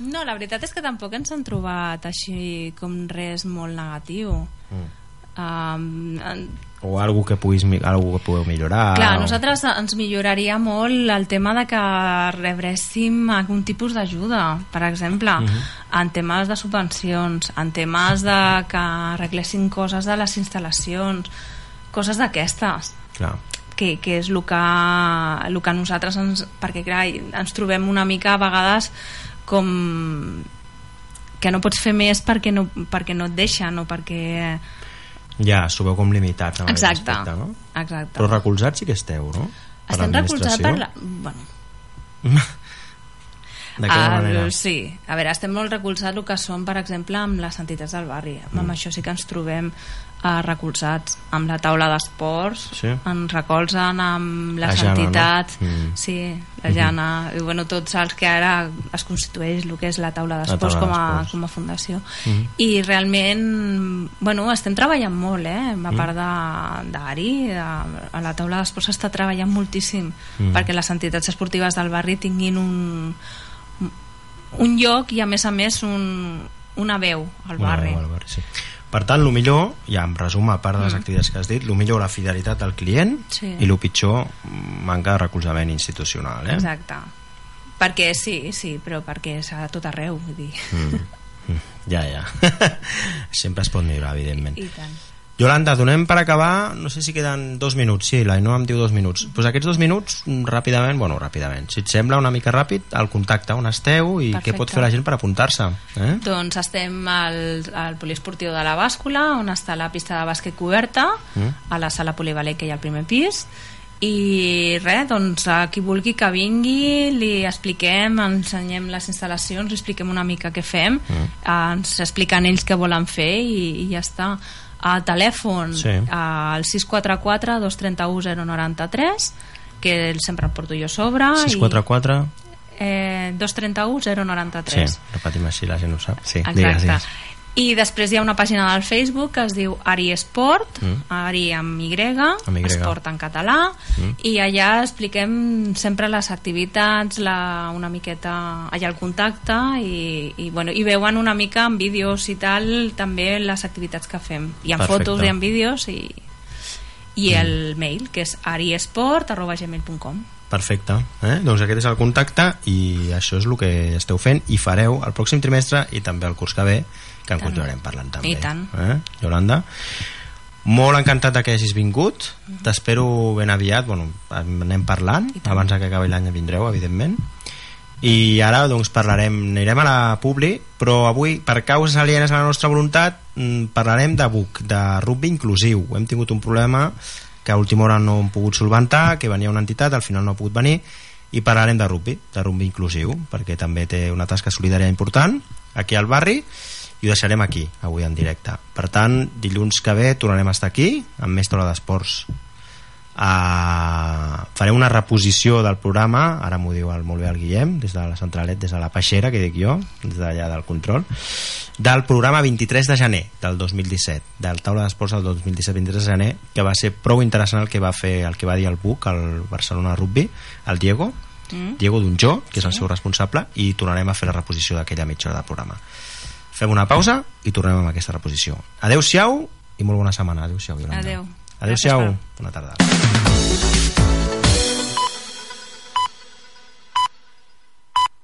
No, la veritat és que tampoc ens han trobat així com res molt negatiu. Mm. Um, o algo que, puguis, algo que pugueu millorar clar, o... nosaltres ens milloraria molt el tema de que rebréssim algun tipus d'ajuda per exemple, uh mhm. -huh. en temes de subvencions en temes de que arreglessin coses de les instal·lacions coses d'aquestes que, que és el que, el que nosaltres ens, perquè clar, ens trobem una mica a vegades com que no pots fer més perquè no, perquè no et deixen o perquè... Ja, s'ho veu com limitats en Exacte. aspecte, no? Exacte. Però recolzats sí que esteu, no? Estem recolzats per la... Bueno. Uh, manera? Sí, a veure, estem molt recolzats el que són, per exemple, amb les entitats del barri. Mm. Amb això sí que ens trobem uh, recolzats amb la taula d'esports sí. ens recolzen amb les la Jana, entitats no? mm. sí, la mhm. Jana mm -hmm. i bueno, tots els que ara es constitueix el que és la taula d'esports com, a, com a fundació mm -hmm. i realment bueno, estem treballant molt eh? a mhm. part d'Ari a la taula d'esports està treballant moltíssim mm. perquè les entitats esportives del barri tinguin un un lloc i a més a més un, una veu al barri, al barri sí. Per tant, el millor, ja em resum a part de les mm. activitats que has dit, el millor la fidelitat del client sí. i el pitjor manca de recolzament institucional. Eh? Exacte. Perquè sí, sí, però perquè és a tot arreu, vull dir. Mm. mm. Ja, ja. Sempre es pot millorar, evidentment. I tant. Yolanda, donem per acabar, no sé si queden dos minuts, sí, la no em diu dos minuts. Pues aquests dos minuts, ràpidament, bueno, ràpidament, si et sembla una mica ràpid, el contacte, on esteu i Perfecte. què pot fer la gent per apuntar-se? Eh? Doncs estem al, al poliesportiu de la Bàscula, on està la pista de bàsquet coberta, mm. a la sala polivalent que hi ha al primer pis, i res, doncs a qui vulgui que vingui li expliquem, ensenyem les instal·lacions li expliquem una mica què fem mm. ens expliquen ells què volen fer i, i ja està a telèfon sí. al 644 231 093 que sempre el porto jo a sobre 644 i, eh, 231 093 sí, repetim així la gent ho sap sí, Exacte. digues, digues i després hi ha una pàgina del Facebook que es diu Ari Esport mm. Ari amb y, amb y, Esport en català mm. i allà expliquem sempre les activitats la, una miqueta allà el contacte i, i, bueno, i veuen una mica en vídeos i tal també les activitats que fem hi ha Perfecte. fotos i en vídeos i, i mm. el mail que és ariesport.gmail.com Perfecte, eh? doncs aquest és el contacte i això és el que esteu fent i fareu el pròxim trimestre i també el curs que ve que en continuarem parlant també. I tant. Eh? Yolanda? Molt encantat que hagis vingut. Mm -hmm. T'espero ben aviat. Bueno, anem parlant. Abans que acabi l'any vindreu, evidentment. I ara doncs parlarem, anirem a la Publi, però avui, per causes alienes a la nostra voluntat, mm, parlarem de BUC, de rugby inclusiu. Hem tingut un problema que a última hora no hem pogut solventar, que venia una entitat, al final no ha pogut venir, i parlarem de rugby, de rugby inclusiu, perquè també té una tasca solidària important aquí al barri, i ho deixarem aquí, avui en directe. Per tant, dilluns que ve tornarem a estar aquí, amb més taula d'esports. Uh, farem una reposició del programa, ara m'ho diu el, molt bé el Guillem, des de la centralet, des de la peixera, que dic jo, des d'allà del control, del programa 23 de gener del 2017, del taula d'esports del 2017-23 de gener, que va ser prou interessant el que va fer el que va dir el Buc, el Barcelona Rugby, el Diego, mm. Diego Dunjó, que és el seu responsable, i tornarem a fer la reposició d'aquella mitja hora de programa. Fem una pausa i tornem amb aquesta reposició. Adeu-siau i molt bona setmana. Adeu-siau. Adeu. Adeu-siau. Bona tarda.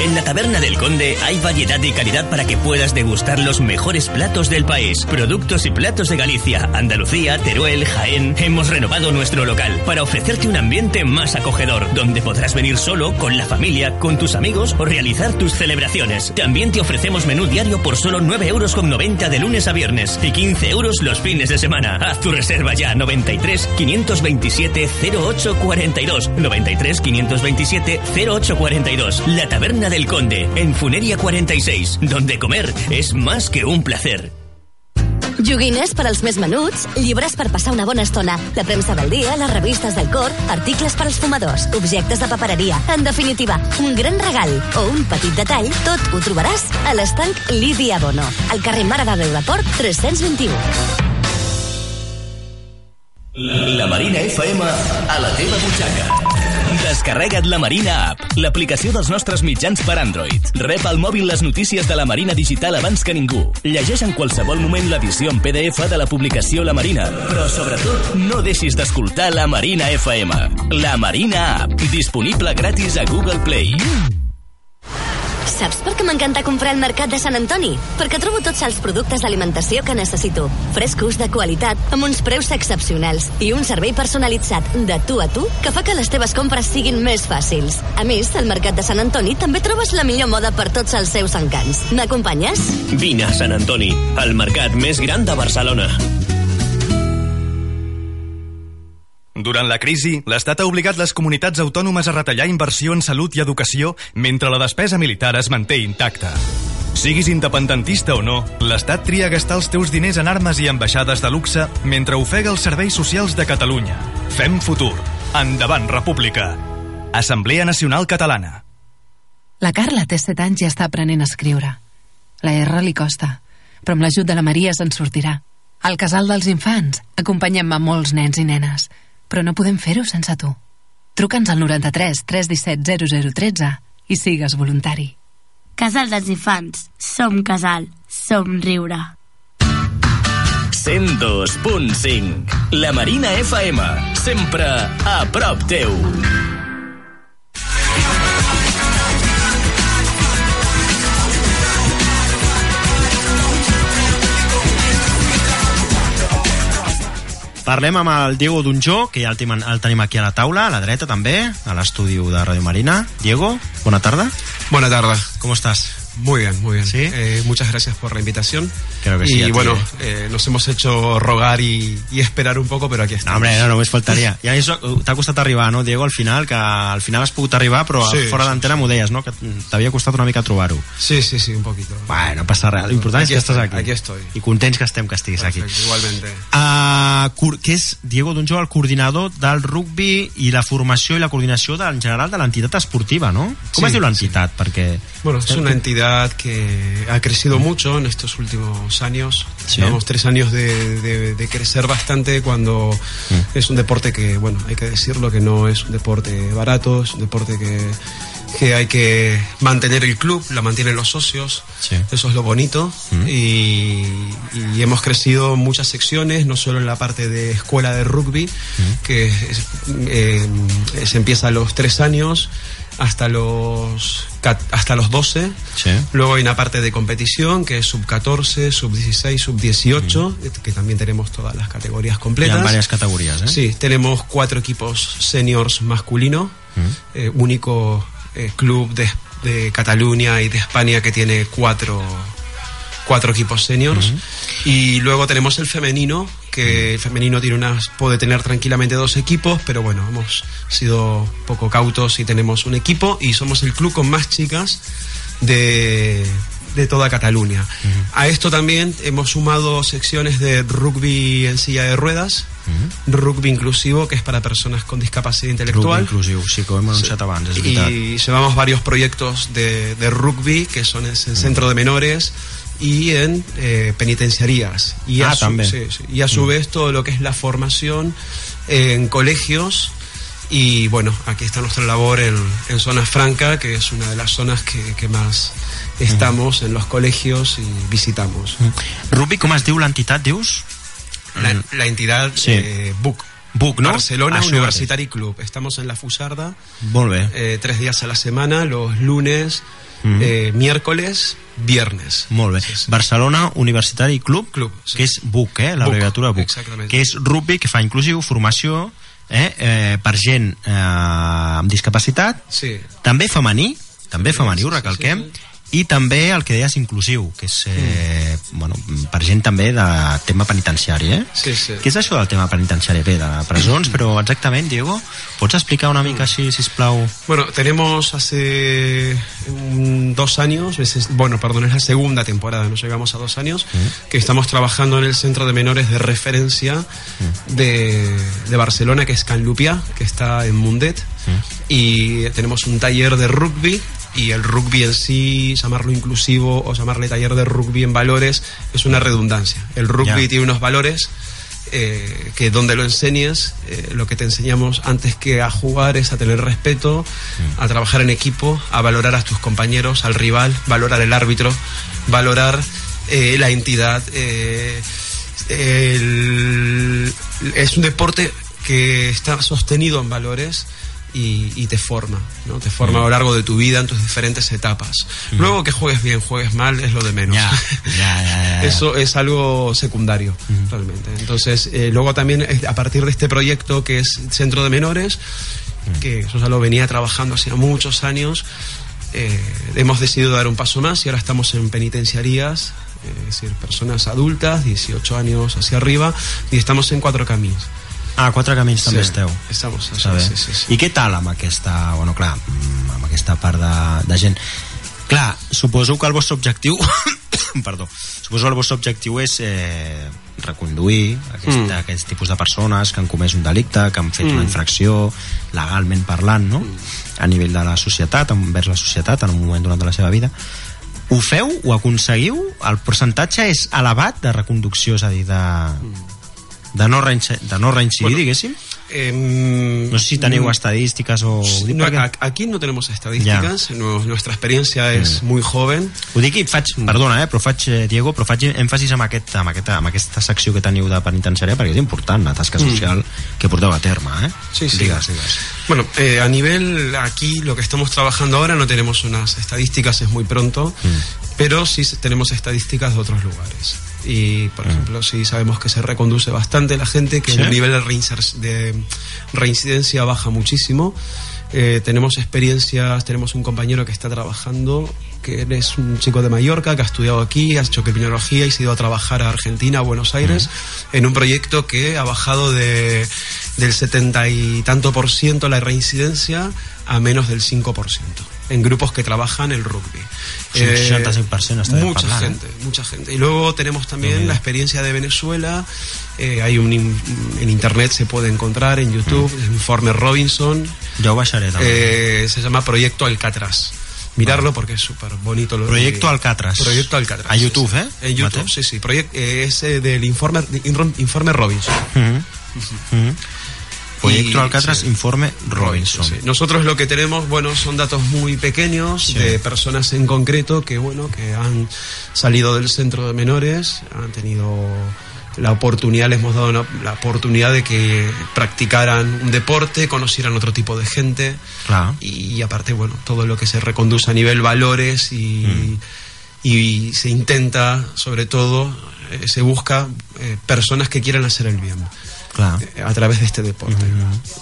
En la Taberna del Conde hay variedad y calidad para que puedas degustar los mejores platos del país. Productos y platos de Galicia, Andalucía, Teruel, Jaén. Hemos renovado nuestro local para ofrecerte un ambiente más acogedor, donde podrás venir solo, con la familia, con tus amigos o realizar tus celebraciones. También te ofrecemos menú diario por solo 9,90 euros de lunes a viernes y 15 euros los fines de semana. Haz tu reserva ya 93 527 0842 93 527 0842. La Taberna del Conde, en Funeria 46, donde comer es más que un placer. Joguines per als més menuts, llibres per passar una bona estona, la premsa del dia, les revistes del cor, articles per als fumadors, objectes de papereria. En definitiva, un gran regal o un petit detall, tot ho trobaràs a l'estanc Lídia Bono, al carrer Mare de Déu de Port 321. La, la Marina FM a la teva butxaca. Descarrega't la Marina App, l'aplicació dels nostres mitjans per Android. Rep al mòbil les notícies de la Marina Digital abans que ningú. Llegeix en qualsevol moment l'edició en PDF de la publicació La Marina. Però, sobretot, no deixis d'escoltar la Marina FM. La Marina App, disponible gratis a Google Play. Saps per què m'encanta comprar al Mercat de Sant Antoni? Perquè trobo tots els productes d'alimentació que necessito. Frescos, de qualitat, amb uns preus excepcionals i un servei personalitzat de tu a tu que fa que les teves compres siguin més fàcils. A més, al Mercat de Sant Antoni també trobes la millor moda per tots els seus encants. M'acompanyes? Vine a Sant Antoni, el mercat més gran de Barcelona. Durant la crisi, l'Estat ha obligat les comunitats autònomes a retallar inversió en salut i educació mentre la despesa militar es manté intacta. Siguis independentista o no, l'Estat tria gastar els teus diners en armes i ambaixades de luxe mentre ofega els serveis socials de Catalunya. Fem futur. Endavant, República. Assemblea Nacional Catalana. La Carla té 7 anys i està aprenent a escriure. La R li costa, però amb l'ajut de la Maria se'n sortirà. Al casal dels infants acompanyem a molts nens i nenes però no podem fer-ho sense tu. Truca'ns al 93 317 0013 i sigues voluntari. Casal dels Infants. Som casal. Som riure. 102.5 La Marina FM. Sempre a prop teu. Parlem amb el Diego Dunjó, que ja el, tenim, el tenim aquí a la taula, a la dreta també, a l'estudi de Radio Marina. Diego, bona tarda. Bona tarda. Com estàs? Muy bien, muy bien. ¿Sí? Eh, muchas gracias por la invitación. Creo que y sí. bueno, eh, nos hemos hecho rogar y, y, esperar un poco, pero aquí estamos. No, hombre, no, només faltaria. I això t'ha costat arribar, no, Diego, al final, que al final has pogut arribar, però sí, fora sí, d'antena sí. m'ho deies, no? Que t'havia costat una mica trobar-ho. Sí, sí, sí, un poquito. Bueno, no passa res. L'important és que estàs aquí. Aquí estoy. I contents que estem que estiguis Perfecte, aquí. Igualmente. Uh, que és Diego Dunjó, el coordinador del rugby i la formació i la coordinació de, en general de l'entitat esportiva, no? Com Sí, es diu l'entitat? Perquè... Bueno, es una entidad que ha crecido mucho en estos últimos años. Sí. Llevamos tres años de, de- de crecer bastante cuando Mm. es un deporte que, bueno, hay que decirlo, que no es un deporte barato, es un deporte que, que hay que mantener el club, la mantienen los socios, Sí. eso es lo bonito. Mm. Y, y hemos crecido muchas secciones, no solo en la parte de escuela de rugby, Mm. que es- eh, se empieza a los tres años hasta los hasta los 12 Sí. Luego hay una parte de competición que es sub 14, sub 16, sub 18, que también tenemos todas las categorías completas. ha diverses categories, eh? Sí, tenemos cuatro equipos seniors masculino, eh, único eh, club de, de Cataluña y de España que tiene cuatro, cuatro equipos seniors. Y luego tenemos el femenino, que el femenino tiene unas, puede tener tranquilamente dos equipos, pero bueno, hemos sido poco cautos y tenemos un equipo y somos el club con más chicas de, de toda Cataluña. A esto también hemos sumado secciones de rugby en silla de ruedas, rugby inclusivo, que es para personas con discapacidad intelectual. Rugby inclusiu, sí, que ho hem anunciat abans, és veritat. Y llevamos varios proyectos de, de rugby, que son el centro de menores y en eh, penitenciarías. Y Ah, a su, también. sí, sí. Y a su vez todo lo que es la formación en colegios. Y bueno, aquí está nuestra labor en, en Zona Franca, que es una de las zonas que, que más estamos en los colegios y visitamos. Rugby, com es diu l'entitat, dius? La, la entidad Sí. eh, BUC. BUC, no? Barcelona Això Universitary Club. Estamos en la Fusarda Molt bé. eh, tres días a la semana, los lunes, Mhm. eh, miércoles, viernes. Molt bé. Sí, sí. Barcelona Universitari Club, Club, sí. que és BUC, eh? l'abreviatura BUC, exactament. que és rugby, que fa inclusiu, formació eh? Eh, per gent eh, amb discapacitat, Sí. també femení, també femení, ho sí, sí, recalquem, sí, i també el que deies inclusiu, que és eh, bueno, per gent també de tema penitenciari, eh? Sí, sí. Què és això del tema penitenciari? Bé, de presons, però exactament, Diego, pots explicar una mica així, sisplau? Bueno, tenemos hace mm, dos años, bueno, perdón, es la segunda temporada, no llegamos a dos años, que estamos trabajando en el centro de menores de referencia de, de Barcelona, que es Can Lupià, que está en Mundet, y tenemos un taller de rugby. Y el rugby en sí, llamarlo inclusivo o llamarle taller de rugby en valores, es una redundancia. El rugby tiene unos valores eh, que donde lo enseñes, eh, lo que te enseñamos antes que a jugar es a tener respeto, a trabajar en equipo, a valorar a tus compañeros, al rival, valorar el árbitro, valorar eh, la entidad. el- es un deporte que está sostenido en valores y, y te forma, ¿no? Te forma a lo largo de tu vida en tus diferentes etapas. Luego que juegues bien, juegues mal, es lo de menos. Eso es algo secundario, realmente. Entonces, eh, luego también a partir de este proyecto que es Centro de Menores, que eso ya lo venía trabajando hacía muchos años, eh, hemos decidido dar un paso más y ahora estamos en penitenciarías, eh, es decir, personas adultas, 18 años hacia arriba, y estamos en cuatro caminos. Ah, quatre camins també Sí, esteu. estamos, Està bé. sí, sí, sí. I què tal amb aquesta, bueno, clar, mm, amb aquesta part de, de gent? Clar, suposo que el vostre objectiu perdó, suposo que el vostre objectiu és eh, reconduir aquest, Mm. aquest tipus de persones que han comès un delicte, que han fet una Mm. infracció legalment parlant, no? a nivell de la societat, envers la societat en un moment donat de la seva vida ho feu, ho aconseguiu el percentatge és elevat de reconducció és a dir, de, de no reincidir, Bueno, diguéssim Em, no sé si teniu mm, estadístiques o... no, a- aquí no tenemos estadísticas, no- nuestra experiencia es muy joven. Ho dic i faig, perdona, eh, però faig, eh, Diego, però faig èmfasis amb, aquest, amb, aquesta, amb aquesta secció que teniu de penitenciària perquè és important la tasca social que porteu a terme, eh? Sí, sí. Digues, digues. Bueno, eh, a nivel aquí lo que estamos trabajando ahora no tenemos unas estadísticas, es muy pronto, pero sí tenemos estadísticas de otros lugares. Y, por ejemplo, sí sabemos que se reconduce bastante la gente, que ¿Sí? el nivel de, de reincidencia baja muchísimo. Eh, tenemos experiencias, tenemos un compañero que está trabajando, que es un chico de Mallorca, que ha estudiado aquí, ha hecho criminología y se ha ido a trabajar a Argentina, a Buenos Aires, en un proyecto que ha bajado de, del setenta y tanto por ciento la reincidencia a menos del 5%, en grupos que trabajan el rugby. 65% està mucha parlant, eh? gente, mucha gente. Y luego tenemos también la experiencia de Venezuela. eh, hay un in- en internet se puede encontrar en YouTube Mm. el informe Robinson. Ja ho baixaré també. eh, se llama Proyecto Alcatraz. Mirarlo porque es súper bonito. Lo Proyecto Alcatraz. Proyecto Alcatraz. A YouTube. ¿eh? En YouTube, Mate. sí, sí. Proyec- eh, es eh, del informe, informe Robinson. Mhm. Mhm. Proyecto Alcatraz, sí. informe Robinson. Sí. Nosotros lo que tenemos, bueno, son datos muy pequeños Sí. de personas en concreto que, bueno, que han salido del centro de menores, han tenido la oportunidad, les hemos dado una- la oportunidad de que practicaran un deporte, conocieran otro tipo de gente y, aparte, bueno, todo lo que se reconduce a nivel valores y, Mm. y se intenta, sobre todo, eh, se busca eh, personas que quieran hacer el bien Clar. eh, a través de este deporte.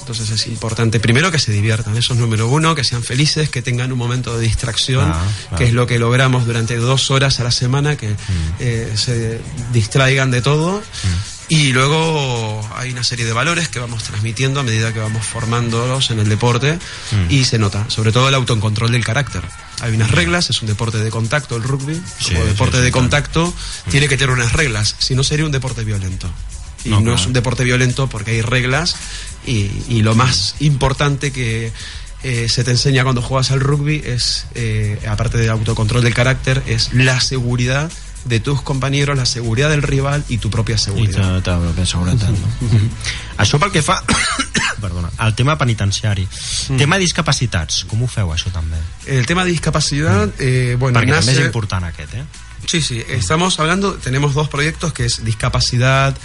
Entonces es importante, primero que se diviertan, eso es número uno, que sean felices, que tengan un momento de distracción, Ah, claro. que es lo que logramos durante dos horas a la semana, que eh, se distraigan de todo Y luego hay una serie de valores que vamos transmitiendo a medida que vamos formándolos en el deporte Mm. y se nota, sobre todo el autocontrol del carácter. Hay unas reglas, es un deporte de contacto el rugby, Sí, como sí, deporte sí, de claro. contacto tiene que tener unas reglas, si no sería un deporte violento. Y No, no, es claro. un deporte violento porque hay reglas y, y lo más importante que eh, se te enseña cuando juegas al rugby es, eh, aparte del autocontrol del carácter, es la seguridad de tus compañeros, la seguridad del rival y tu propia I seguridad. ta, ta seguretat, no? Això pel que fa perdona, al tema penitenciari. Mm. Tema discapacitats, com ho feu això també? El tema de discapacidad, eh, bueno, Perquè també nace... és important aquest, eh? Sí, sí, estamos hablando, tenemos dos proyectos que es discapacidad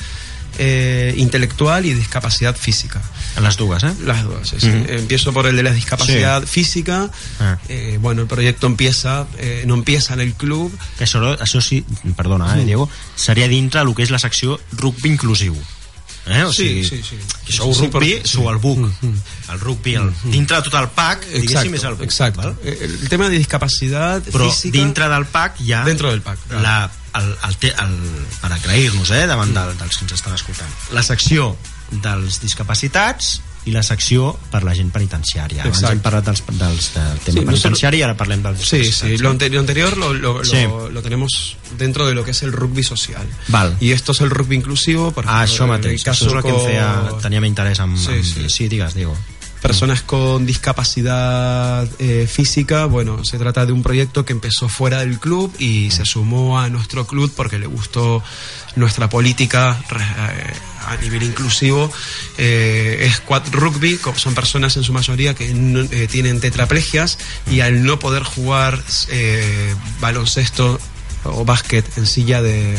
eh, intelectual y discapacidad física. Les dues, eh? Las dos, sí, sí. Ujú. Empiezo por el de la discapacidad física. Ah. Eh, bueno, el proyecto empieza, eh, no empieza en el club. Que això, això sí, perdona, eh, Diego, seria dintre el que és la secció rugby inclusiu. Eh? O Sí, sigui, sí, sí. Que sou Sí, rugby, per- sou el buc. El rugby, el, dintre de tot el pack, diguéssim, és el buc. exacto. val? Eh, El tema de discapacidad Però física. dintre del pack hi ha... Dentro del pack, claro. La, el, el, te- el, per aclair-nos, eh, davant del, dels que ens estan escoltant. La secció dels discapacitats i la secció per la gent penitenciària. Abans Exacto. hem parlat dels, dels, del tema Sí, penitenciari i ara parlem dels Sí, sí, lo, ante- lo anterior lo, lo- Sí. lo- lo tenemos dentro de lo que es el rugby social. Val. Y esto es el rugby inclusivo. Por Ah, això mateix. Això és el que em feia... Teníem interès en... Sí, en, sí. sí, digues, Diego. Personas con discapacidad eh, física, bueno, se trata de un proyecto que empezó fuera del club y se sumó a nuestro club porque le gustó nuestra política eh, a nivel inclusivo. Eh, es quad rugby, son personas en su mayoría que no- eh, tienen tetraplegias y al no poder jugar eh, baloncesto o básquet en silla de,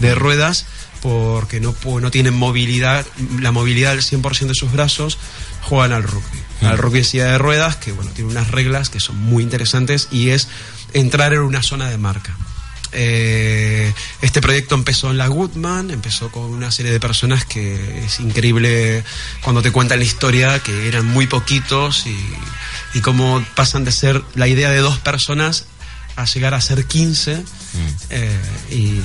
de ruedas, porque no, no tienen movilidad, la movilidad del 100% de sus brazos, juegan al rugby. Al rugby en silla de ruedas, que bueno, tiene unas reglas que son muy interesantes y es entrar en una zona de marca. Eh, este proyecto empezó en la Goodman, empezó con una serie de personas que es increíble cuando te cuentan la historia, que eran muy poquitos y, y cómo pasan de ser la idea de dos personas a llegar a ser 15 eh, y,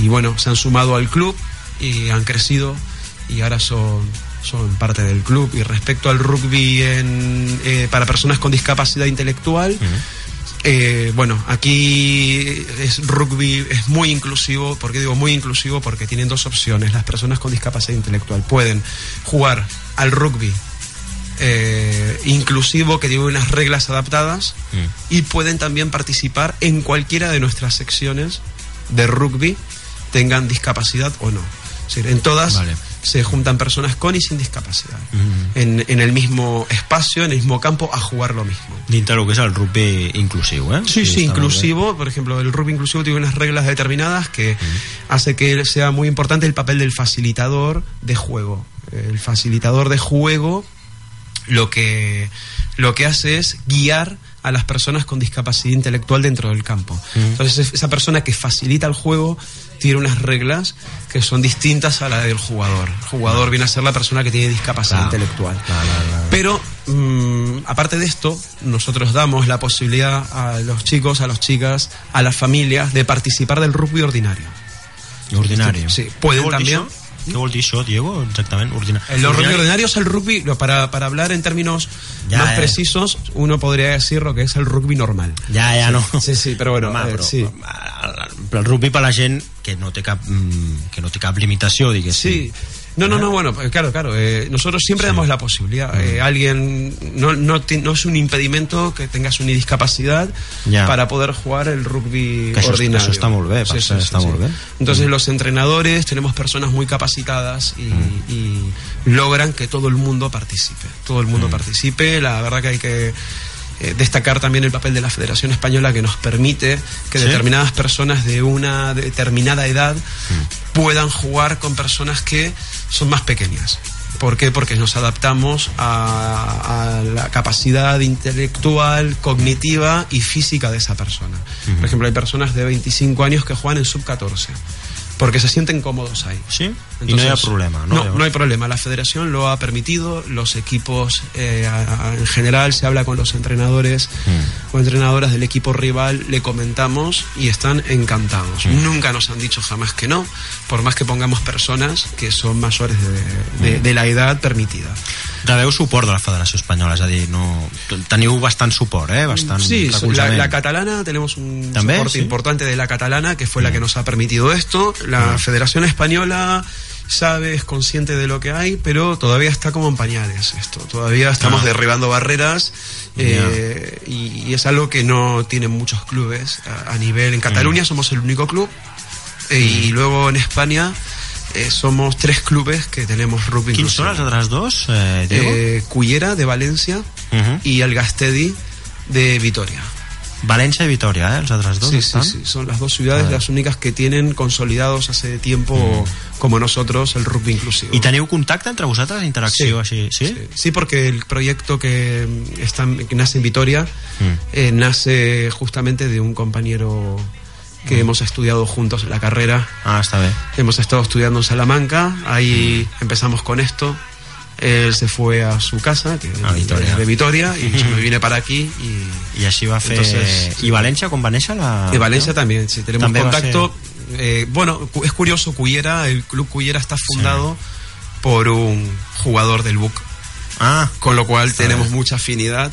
y bueno, se han sumado al club y han crecido y ahora son, son parte del club. Y respecto al rugby en, eh, para personas con discapacidad intelectual, eh, bueno, aquí es rugby, es muy inclusivo. ¿Por qué digo muy inclusivo? Porque tienen dos opciones. Las personas con discapacidad intelectual pueden jugar al rugby eh, inclusivo que tiene unas reglas adaptadas y pueden también participar en cualquiera de nuestras secciones de rugby, tengan discapacidad o no. Es decir, en todas Vale. Se juntan personas con y sin discapacidad en, en el mismo espacio, en el mismo campo, a jugar lo mismo. Del que és el rugby inclusiu, eh? Sí, sí, inclusivo. Por ejemplo, el rugby inclusivo tiene unas reglas determinadas que hace que sea muy importante el papel del facilitador de juego. El facilitador de juego lo que, lo que hace es guiar a las personas con discapacidad intelectual dentro del campo. Entonces, es- esa persona que facilita el juego tiene unas reglas que son distintas a la del jugador. El jugador viene a ser la persona que tiene discapacidad Claro. intelectual. Claro, claro, claro. Pero, mm, aparte de esto, nosotros damos la posibilidad a los chicos, a las chicas, a las familias de participar del rugby ordinario. Ordinari. Sí, pueden això? Què vol dir això, Diego? Exactament, ordinari. El rugby ordinario es el rugby, para, para hablar en términos Ya, más eh. precisos, uno podría decir lo que es el rugby normal. Ja, ja, no. Sí, sí, però bueno, Home, eh, però, sí. El, rugby per la gent que no té cap, mm, que no té cap limitació, diguéssim. Sí. No, no, no, bueno, eh, claro, claro. eh, nosotros siempre damos la posibilidad. Mm. Eh, alguien, no, no, no es un impedimento que tengas una discapacidad para poder jugar el rugby Que això- ordinario. bé, per cert, està molt bé. Entonces los entrenadores tenemos personas muy capacitadas y, Mm. y logran que todo el mundo participe. Todo el Mm. mundo participe. La verdad que hay que eh, destacar también el papel de la Federación Española que nos permite que ¿Sí? determinadas personas de una determinada edad Mm. puedan jugar con personas que son más pequeñas. ¿Por qué? Porque nos adaptamos a, a la capacidad intelectual, cognitiva y física de esa persona. Por ejemplo, hay personas de 25 años que juegan en sub-14. Porque se sienten cómodos ahí. Sí, y no hay problema, ¿no? No, no hay problema. La federación lo ha permitido, los equipos eh, a- a- en general se habla con los entrenadores Mm. o entrenadoras del equipo rival, le comentamos y están encantados. Mm. Nunca nos han dicho jamás que no, por más que pongamos personas que son mayores de, de- Mm. de la edad permitida. Rebeu suport de la Federació Espanyola, és a dir, no... teniu bastant suport, eh? Bastant Sí, la, la catalana, tenemos un soporte Sí. importante de la catalana, que fue la que nos ha permitido esto. La Federación Española sabe, es consciente de lo que hay, pero todavía está como en pañales esto. Todavía estamos Ah. derribando barreras eh, y, y es algo que no tienen muchos clubes a, a nivel. En Cataluña somos el único club eh, y luego en España eh, somos tres clubes que tenemos rugby inclusivo. són els altres dos, eh, Diego? Cullera de Valencia Ujú. y el Gastedi de Vitoria. València i Vitoria, eh? Dos Sí, sí, estan? sí, son las dos ciudades las únicas que tienen consolidados hace tiempo, como nosotros, el rugby inclusivo. I teniu contacte entre vosaltres, interacció així, sí? Sí, sí, porque el proyecto que, mm, está, que nace en Vitoria Mm. eh, nace justamente de un compañero que hemos estudiado juntos en la carrera. Ah, està bé. Hemos estado estudiando en Salamanca, ahí empezamos con esto. Él se fue a su casa, que A Vitoria. de Vitoria, y yo me vine para aquí y I així va fer... Entonces- I València, com va néixer la... De Valencia también, sí, tenemos També va contacto. Eh, bueno, es curioso, Cuyera, el club Cuyera está fundado por un jugador del BUC, Ah, con lo cual Está tenemos mucha afinidad.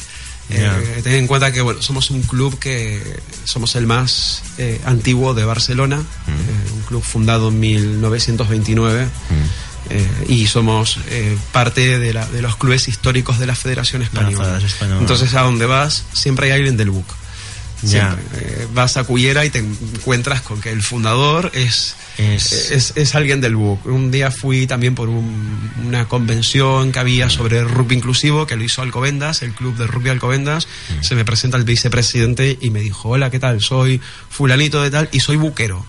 Ya. Eh, ten en cuenta que bueno, somos un club que somos el más eh, antiguo de Barcelona, eh, un club fundado en 1929. Eh, y somos eh, parte de, la- de los clubes históricos de la Federación la Española. Entonces, a donde vas, siempre hay alguien del BUC. Ya. Eh, vas a Cuyera y te encuentras con que el fundador es, Es- es, es alguien del BUC. Un día fui también por un- una convención que había sobre rugby inclusivo que lo hizo Alcobendas, el club de rugby Alcobendas. Mm. Se me presenta el vicepresidente y me dijo, hola, ¿qué tal? Soy fulanito de tal y soy buquero.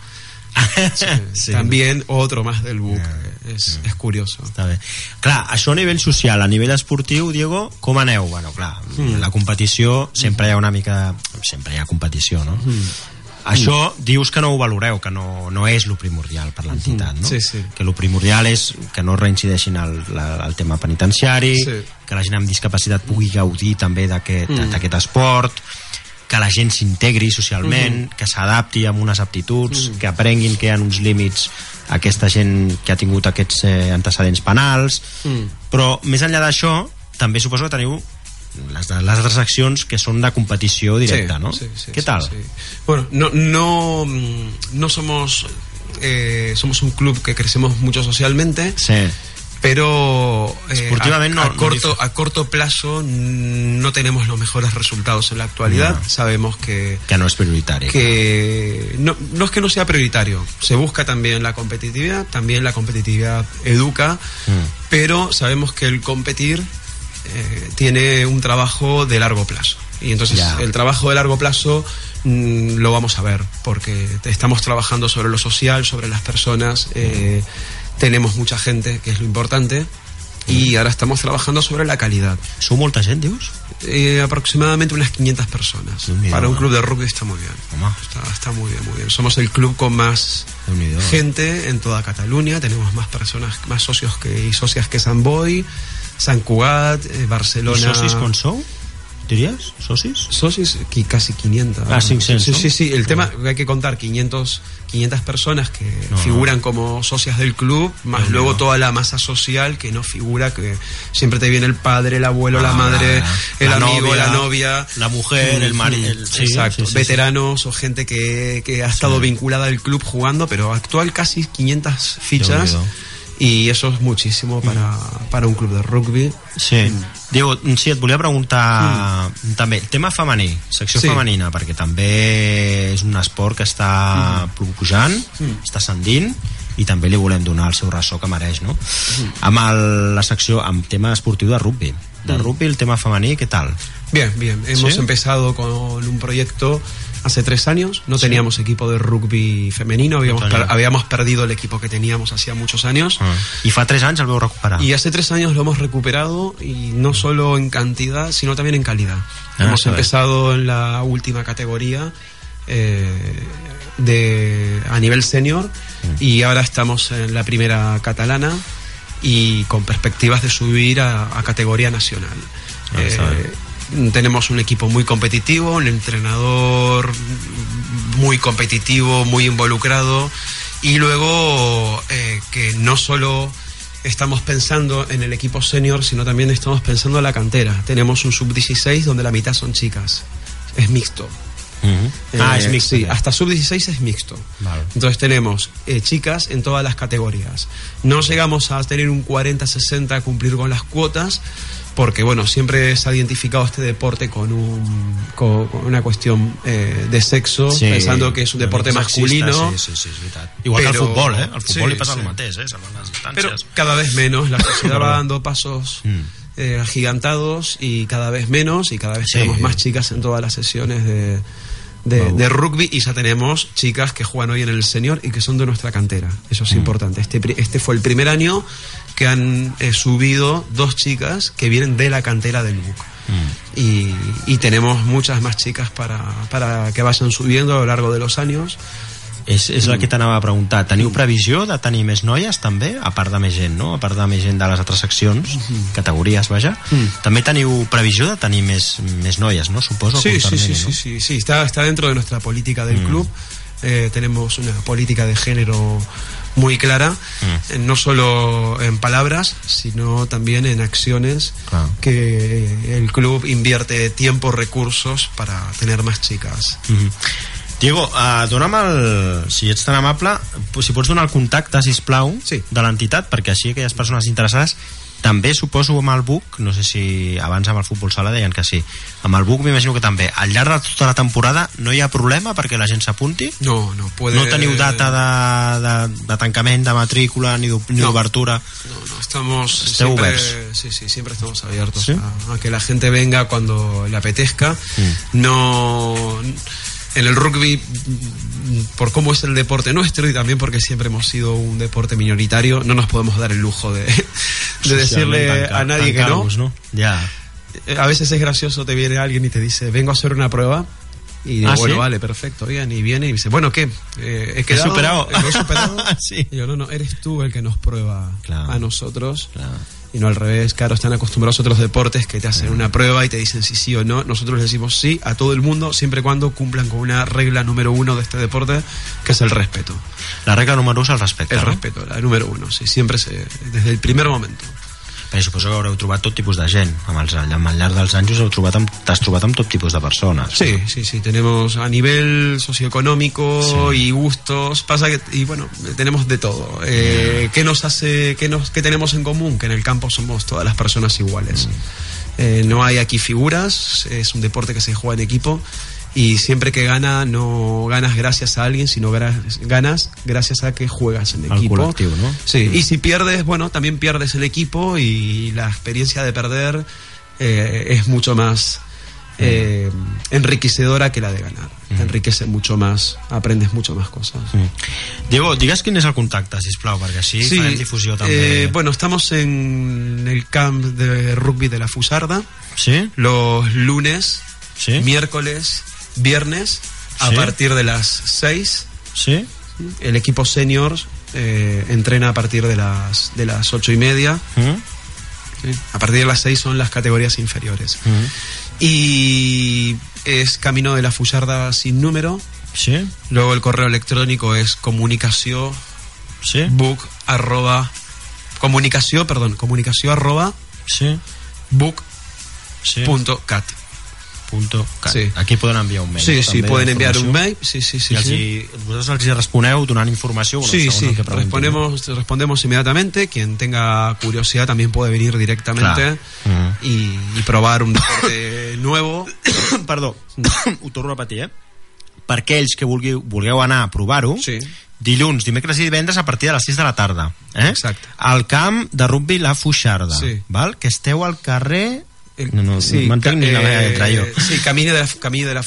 Sí. También otro más del BUC. Es, es curioso. Està bé. Clar, això a nivell social, a nivell esportiu, Diego, com aneu? Bueno, clar, Mm. la competició sempre hi ha una mica... Sempre hi ha competició, no? Mm. Això dius que no ho valoreu, que no, no és lo primordial per l'entitat, no? Sí, sí. Que lo primordial és que no reincideixin el, la, el tema penitenciari, Sí. que la gent amb discapacitat pugui gaudir també d'aquest Mm. esport, que la gent s'integri socialment, Mm-hmm. que s'adapti amb unes aptituds, que aprenguin que hi ha uns límits a aquesta gent que ha tingut aquests eh, antecedents penals, Mm. però més enllà d'això, també suposo que teniu les, les altres accions que són de competició directa, Sí, no? sí, sí, Què sí, tal? sí. Bueno, no, no, mm, no somos, eh, somos un club que crecemos mucho socialmente, Sí. Pero eh, a, no- a no corto, a corto plazo mm, no tenemos los mejores resultados en la actualidad. Sabemos que, Que no és prioritari. que no, no es que no sea prioritario, se busca también la competitividad, también la competitividad educa, Mm. pero sabemos que el competir eh, tiene un trabajo de largo plazo. Y entonces Ya. el trabajo de largo plazo mm, lo vamos a ver, porque estamos trabajando sobre lo social, sobre las personas, eh, tenemos mucha gente, que es lo importante, y ahora estamos trabajando sobre la calidad. Sou molta gent, dius? Eh, aproximadamente unas 500 personas. Déu-n'hi-do, Para un eh? club de rugby está muy bien. Está, está muy bien, muy bien. Somos el club con más Déu-n'hi-do. gente en toda Cataluña. Tenemos más personas, más socios que, y socias que San Boy, San Cugat, eh, Barcelona. socis quan sou? Diries? Socis? Socios, qui- casi 500. Ah, 500, Sí, sí, sí. El tema hay que contar 500, 500 personas que No, figuran como socias del club, más luego toda la masa social que no figura, que siempre te viene el padre, el abuelo, la Ah, madre, el la amigo, novia, la novia. la mujer, el mari- el- sí, Exacto. sí, Veteranos o gente que, que ha estado vinculada al club jugando, pero actual casi 500 fichas. Y eso es muchísimo para, para un club de rugby. Sí. Diego, sí, et volia preguntar també, tema femení, secció Sí. femenina, perquè també és un esport que està pujant, està ascendint, i també li volem donar el seu ressò que mereix, no? Amb el, la secció, amb tema esportiu de rugby. De rugby, el tema femení, què tal? Bien, bien. Hemos ¿Sí? empezado con un proyecto hace tres años. No teníamos equipo de rugby femenino. Habíamos, per- habíamos perdido el equipo que teníamos hacía muchos años. Ah. I fa 3 anys el veu recuperar. Y hace tres años lo hemos recuperado y no solo en cantidad, sino también en calidad. Ah, hemos empezado en la última categoría. eh, de, a nivel senior y ahora estamos en la primera catalana y con perspectivas de subir a, a categoría nacional. Ah, Eh, tenemos un equipo muy competitivo, un entrenador muy competitivo, muy involucrado y luego eh, que no solo estamos pensando en el equipo senior, sino también estamos pensando en la cantera. Tenemos un sub-16 donde la mitad son chicas. Es mixto. Ah, Eh, es mixto. Sí, hasta sub-16 es mixto. Vale. Entonces tenemos eh, chicas en todas las categorías. No llegamos a tener un 40-60 a cumplir con las cuotas, porque bueno, siempre se ha identificado este deporte con, un, con, con una cuestión eh, de sexo, Sí, pensando que es un deporte sexista, masculino. Sí, sí, sí. Igual que el Però- futbol, eh? Li passa sí. el mateix, eh? Pero cada vez menos, la sociedad va dando pasos Mm. eh, agigantados y cada vez menos y cada vez tenemos más chicas en todas las sesiones de, de, Wow. de rugby y ya tenemos chicas que juegan hoy en el senior y que son de nuestra cantera. Eso es Mm. importante. Este, este fue el primer año que han eh, subido dos chicas que vienen de la cantera del BUC. Mm. Y, y tenemos muchas más chicas para, para que vayan subiendo a lo largo de los años. És, és el que t'anava a preguntar. Teniu previsió de tenir més noies, també? A part de més gent, no? A part de més gent de les altres seccions, categories, vaja. També teniu previsió de tenir més, més noies, no? Suposo. Sí, sí, sí, termini, sí, no? sí, sí, está, está dentro de nuestra política del Mm. club. Eh, tenemos una política de género muy clara, Mm. eh, no solo en palabras, sino también en acciones Claro. que eh, el club invierte tiempo, recursos para tener más chicas. Mhm. Diego, uh, dona'm el... Si ets tan amable, si pots donar el contacte, si plau, Sí. de l'entitat, perquè així aquelles persones interessades també suposo amb el BUC, no sé si abans amb el futbol sala deien que sí, amb el BUC m'imagino que també. Al llarg de tota la temporada no hi ha problema perquè la gent s'apunti? No, no puede. No teniu data de, de, de tancament, de matrícula, ni d'ob- ni No. d'obertura? No, no, estamos Esteu siempre, oberts. sí, sí, siempre estamos abiertos ¿Sí? a, a que la gente venga cuando le apetezca. Mm. No en el rugby por cómo es el deporte nuestro y también porque siempre hemos sido un deporte minoritario, no nos podemos dar el lujo de, de decirle a nadie que no. Ja. Eh, A veces es gracioso, te viene alguien y te dice, vengo a hacer una prueba. Y digo, ¿Ah, bueno, sí? vale, perfecto, bien. Y viene y dice, bueno, ¿qué? Eh, he quedado, superado. ¿Lo he superado? Sí. Y yo, no, no, eres tú el que nos prueba Claro. a nosotros. Claro. Y no al revés, claro, están acostumbrados a otros deportes que te hacen una prueba y te dicen si sí o no. Nosotros les decimos sí a todo el mundo, siempre y cuando cumplan con una regla número uno de este deporte, que es el respeto. La regla número 1 és el respecte, El no? respeto, la número uno, sí, siempre se, desde el primer momento. Perquè suposo que haureu trobat tot tipus de gent. Amb, els, amb el llarg dels anys us heu trobat amb, t'has trobat amb tot tipus de persones. Sí, sí, sí, tenemos a nivel socioeconómico Sí. y gustos, pasa que, y bueno, tenemos de todo. Eh, ¿Qué nos hace, qué, nos, qué tenemos en común? Que en el campo somos todas las personas iguales. Eh, no hay aquí figuras, es un deporte que se juega en equipo y siempre que gana no ganas gracias a alguien, sino ganas gracias a que juegas en Al equipo. col·lectiu, no? Sí, y si pierdes, bueno, también pierdes el equipo y la experiencia de perder eh, es mucho más eh, enriquecedora que la de ganar. Te enriquece mucho más, aprendes mucho más cosas. Mm. Diego, digues quin és el contacte, sisplau, perquè així sí, farem difusió també. eh, bueno, estamos en el camp de rugby de la Fusarda Sí? los lunes, Sí? miércoles, viernes, a Sí. partir de las 6. Sí? El equipo senior eh, entrena a partir de las, de las ocho y media. Mm? ¿sí? A partir de las 6 son las categorías inferiores. Mm? Y es Camino de la Fusarda sin número. Sí? Luego el correo electrónico es comunicación Sí? book arroba comunicación, perdón, comunicación arroba Sí? book Sí? punto cat. Punto. Sí. Aquí poden enviar un mail. Sí, sí, També, pueden enviar un mail. Sí, sí, sí. I els sí. els responeu donant informació? Bueno, Sí, sí, que respondemos, respondemos inmediatamente. Quien tenga curiosidad también puede venir directamente Clar. y, y probar un deporte nuevo. Perdó, ho torno a repetir, eh? Per aquells que vulgueu, vulgueu anar a provar-ho, Sí. dilluns, dimecres i divendres a partir de les 6 de la tarda. Eh? Exacte. Al camp de rugby La Fuixarda, Sí. val? que esteu al carrer... El- No, no, no m'entenc ni la lletra, jo. Sí, camí de, la, camí de la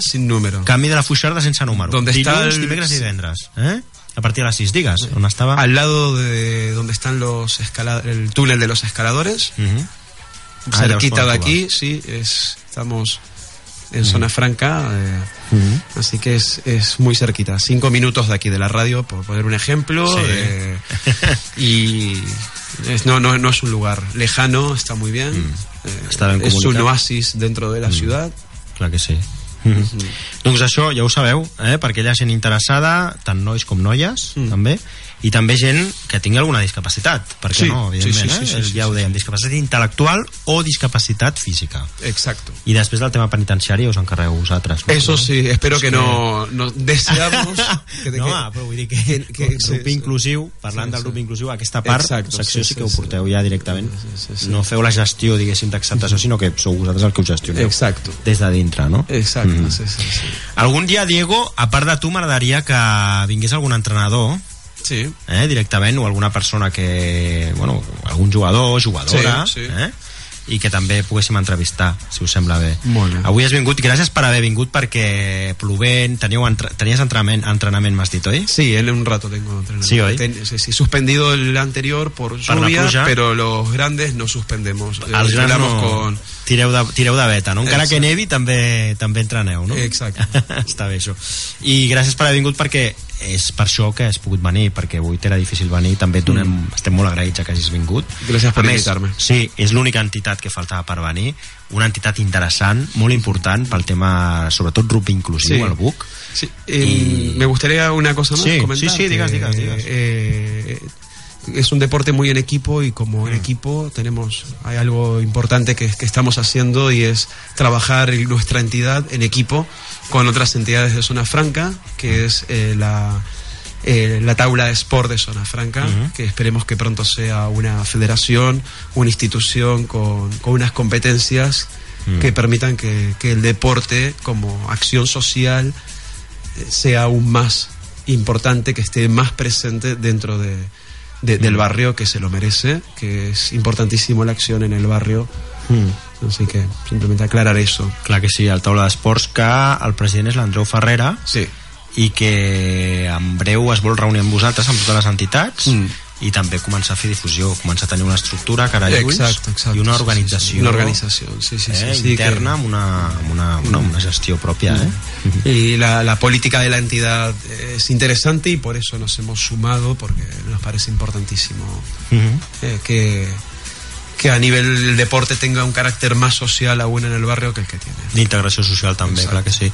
sin número. Camí de la Fuixarda sense número. Donde está dilluns, el- dimecres i divendres. Eh? A partir de les 6, digues, on estava... Al lado de donde están los escala- el túnel de los escaladores, Uh -huh. Ah, cerquita llavors de aquí, sí, es, estamos en Zona Franca. eh, Así que es, es muy cerquita. Cinco minutos de aquí de la radio, por poner un ejemplo. Sí. eh, y es- no, no, no es un lugar lejano, está muy bien. Eh, Està ben es un oasis dentro de la ciudad. Clar que sí. Doncs això ja ho sabeu, eh? perquè hi ha gent interessada, tant nois com noies, Mm. també, i també gent que tingui alguna discapacitat, perquè Sí, no, sí, evidentment, sí, sí, sí, eh? sí, ja ho sí. dèiem, discapacitat intel·lectual o discapacitat física. Exacto. I després del tema penitenciari us encarregueu vosaltres. Eso sí, espero que És no, no deseamos que, no, que- ah, però vull dir que, que- que, que- grup sí, inclusiu, parlant Sí, del sí. grup inclusiu, aquesta part, Exacto, secció sí, sí, sí, que ho sí. porteu ja directament. Sí, sí, sí. No feu la gestió, diguéssim, d'acceptació, sinó que sou vosaltres el que ho gestioneu. Exacto. Des de dintre, no? Exacto, Mm. sí, sí, sí. Algun dia, Diego, a part de tu, m'agradaria que vingués algun entrenador Sí. eh, directament o alguna persona que... Bueno, algun jugador, jugadora, Sí, sí. Eh, i que també poguéssim entrevistar, si us sembla bé. Molt bé. Avui has vingut, gràcies per haver vingut perquè plovent, teniu entre, tenies entrenament, entrenament m'has dit, oi? Sí, en un rato tengo entrenamiento. Sí, hoy. Ten- sí, sí, suspendido el anterior por lluvia, pero los grandes no suspendemos. Eh, Els grans entrenamos no... con... Tireu de, tireu de beta, no? Encara que Exacte. nevi també també entreneu, no? Exacte. Està bé això. I gràcies per haver vingut perquè és per això que has pogut venir, perquè avui t'era difícil venir, també et donem, mm. estem molt agraïts que hagis vingut. Gràcies per invitar-me. Sí, és l'única entitat que faltava per venir, una entitat interessant, molt important pel tema, sobretot, rugby inclusiu, Sí. el BUC. Sí, eh, Y- Me gustaría una cosa más Sí, comentar. sí, sí, digas, que, digas, digas. eh, es un deporte muy en equipo y como Mm. en equipo tenemos hay algo importante que, que estamos haciendo y es trabajar en nuestra entidad en equipo con otras entidades de Zona Franca, que es eh, la eh, la tabla de sport de Zona Franca, que esperemos que pronto sea una federación, una institución con, con unas competencias Mm. que permitan que, que el deporte como acción social eh, sea aún más importante, que esté más presente dentro de, de- del barrio que se lo merece, que es importantísimo la acción en el barrio. Mm. Así que simplemente aclarar eso. Clar que sí, al taula d'esports que el president és l'Andreu Ferrera Sí. i que en breu es vol reunir amb vosaltres, amb totes les entitats, Mm. I també començar a fer difusió, començar a tenir una estructura, cara i ulls, Exacto, exacto. i una Sí, sí, sí. organització, Una organización, sí, sí, sí, eh, sí, interna que- amb una, amb una, una, una gestió pròpia. Eh? Y la, la política de la entidad es interesante y por eso nos hemos sumado, porque nos parece importantísimo Mhm. eh, que, que a nivel del deporte tenga un carácter más social aún en el barrio que el que tiene. D'integració social també, Exacte. clar que sí.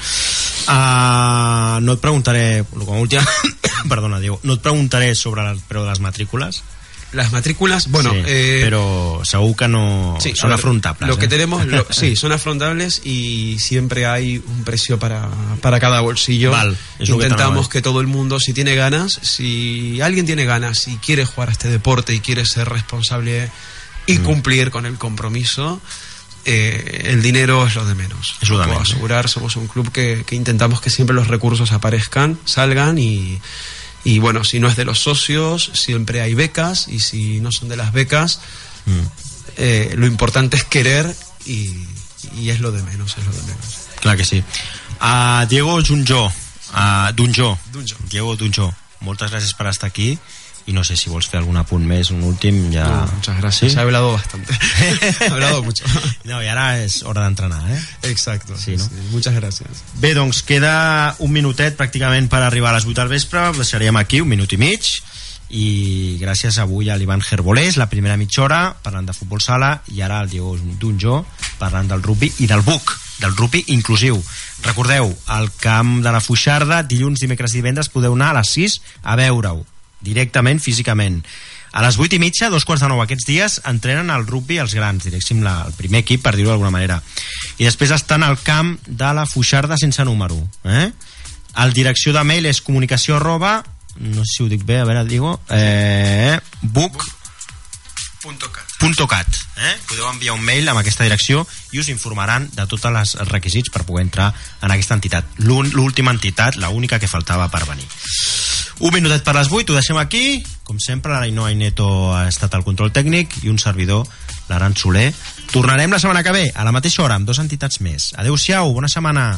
Uh, no et preguntaré, com a última, perdona, Diego, no et preguntaré sobre el preu de les matrícules, Las matrículas, bueno, sí, eh, però segur que no Sí, ver, afrontables. Lo que eh? tenemos, lo- sí, son afrontables y siempre hay un precio para, para cada bolsillo. Val, que Intentamos t'anava. que todo el mundo, si tiene ganas, si alguien tiene ganas y quiere jugar a este deporte y quiere ser responsable y Mm. cumplir con el compromiso, eh, el dinero es lo de menos. Es lo Puedo asegurar, somos un club que, que intentamos que siempre los recursos aparezcan, salgan y, y bueno, si no es de los socios, siempre hay becas y si no son de las becas, Mm. eh, lo importante es querer y, y es lo de menos, es lo de menos. Clar que sí. Uh, Diego Junjó, uh, Dunjó. Dunjó. Diego Dunjó, moltes gràcies per estar aquí i no sé si vols fer algun apunt més, un últim ja... No, muchas gracias. ¿Sí? He hablado bastante. He hablado mucho. No, i ara és hora d'entrenar, eh? Exacto. Sí, no? Muchas gracias. Bé, doncs queda un minutet pràcticament per arribar a les 8 del vespre, ho deixaríem aquí, un minut i mig, i gràcies avui a l'Ivan Gerbolés, la primera mitja hora, parlant de futbol sala, i ara el Diego Dunjó, parlant del rugby i del BUC, del rugby inclusiu. Recordeu, al camp de la Fuixarda, dilluns, dimecres i divendres, podeu anar a les 6 a veure-ho, directament, físicament. A les 8 i mitja, dos quarts de nou aquests dies, entrenen el rugby els grans, diguéssim, la, el primer equip, per dir-ho d'alguna manera. I després estan al camp de la Fuixarda sense número. Eh? El direcció de mail és comunicació arroba, no sé si ho dic bé, a veure, digo, eh, book cat. punto cat. Eh? podeu enviar un mail amb aquesta direcció i us informaran de tots els requisits per poder entrar en aquesta entitat. L'última entitat, la única que faltava per venir. Un minutet per les 8, ho deixem aquí. Com sempre l'Ainoa Ineto ha estat al control tècnic i un servidor l'Aran Soler. Tornarem la setmana que ve a la mateixa hora amb dues entitats més. Adeu-siau, bona setmana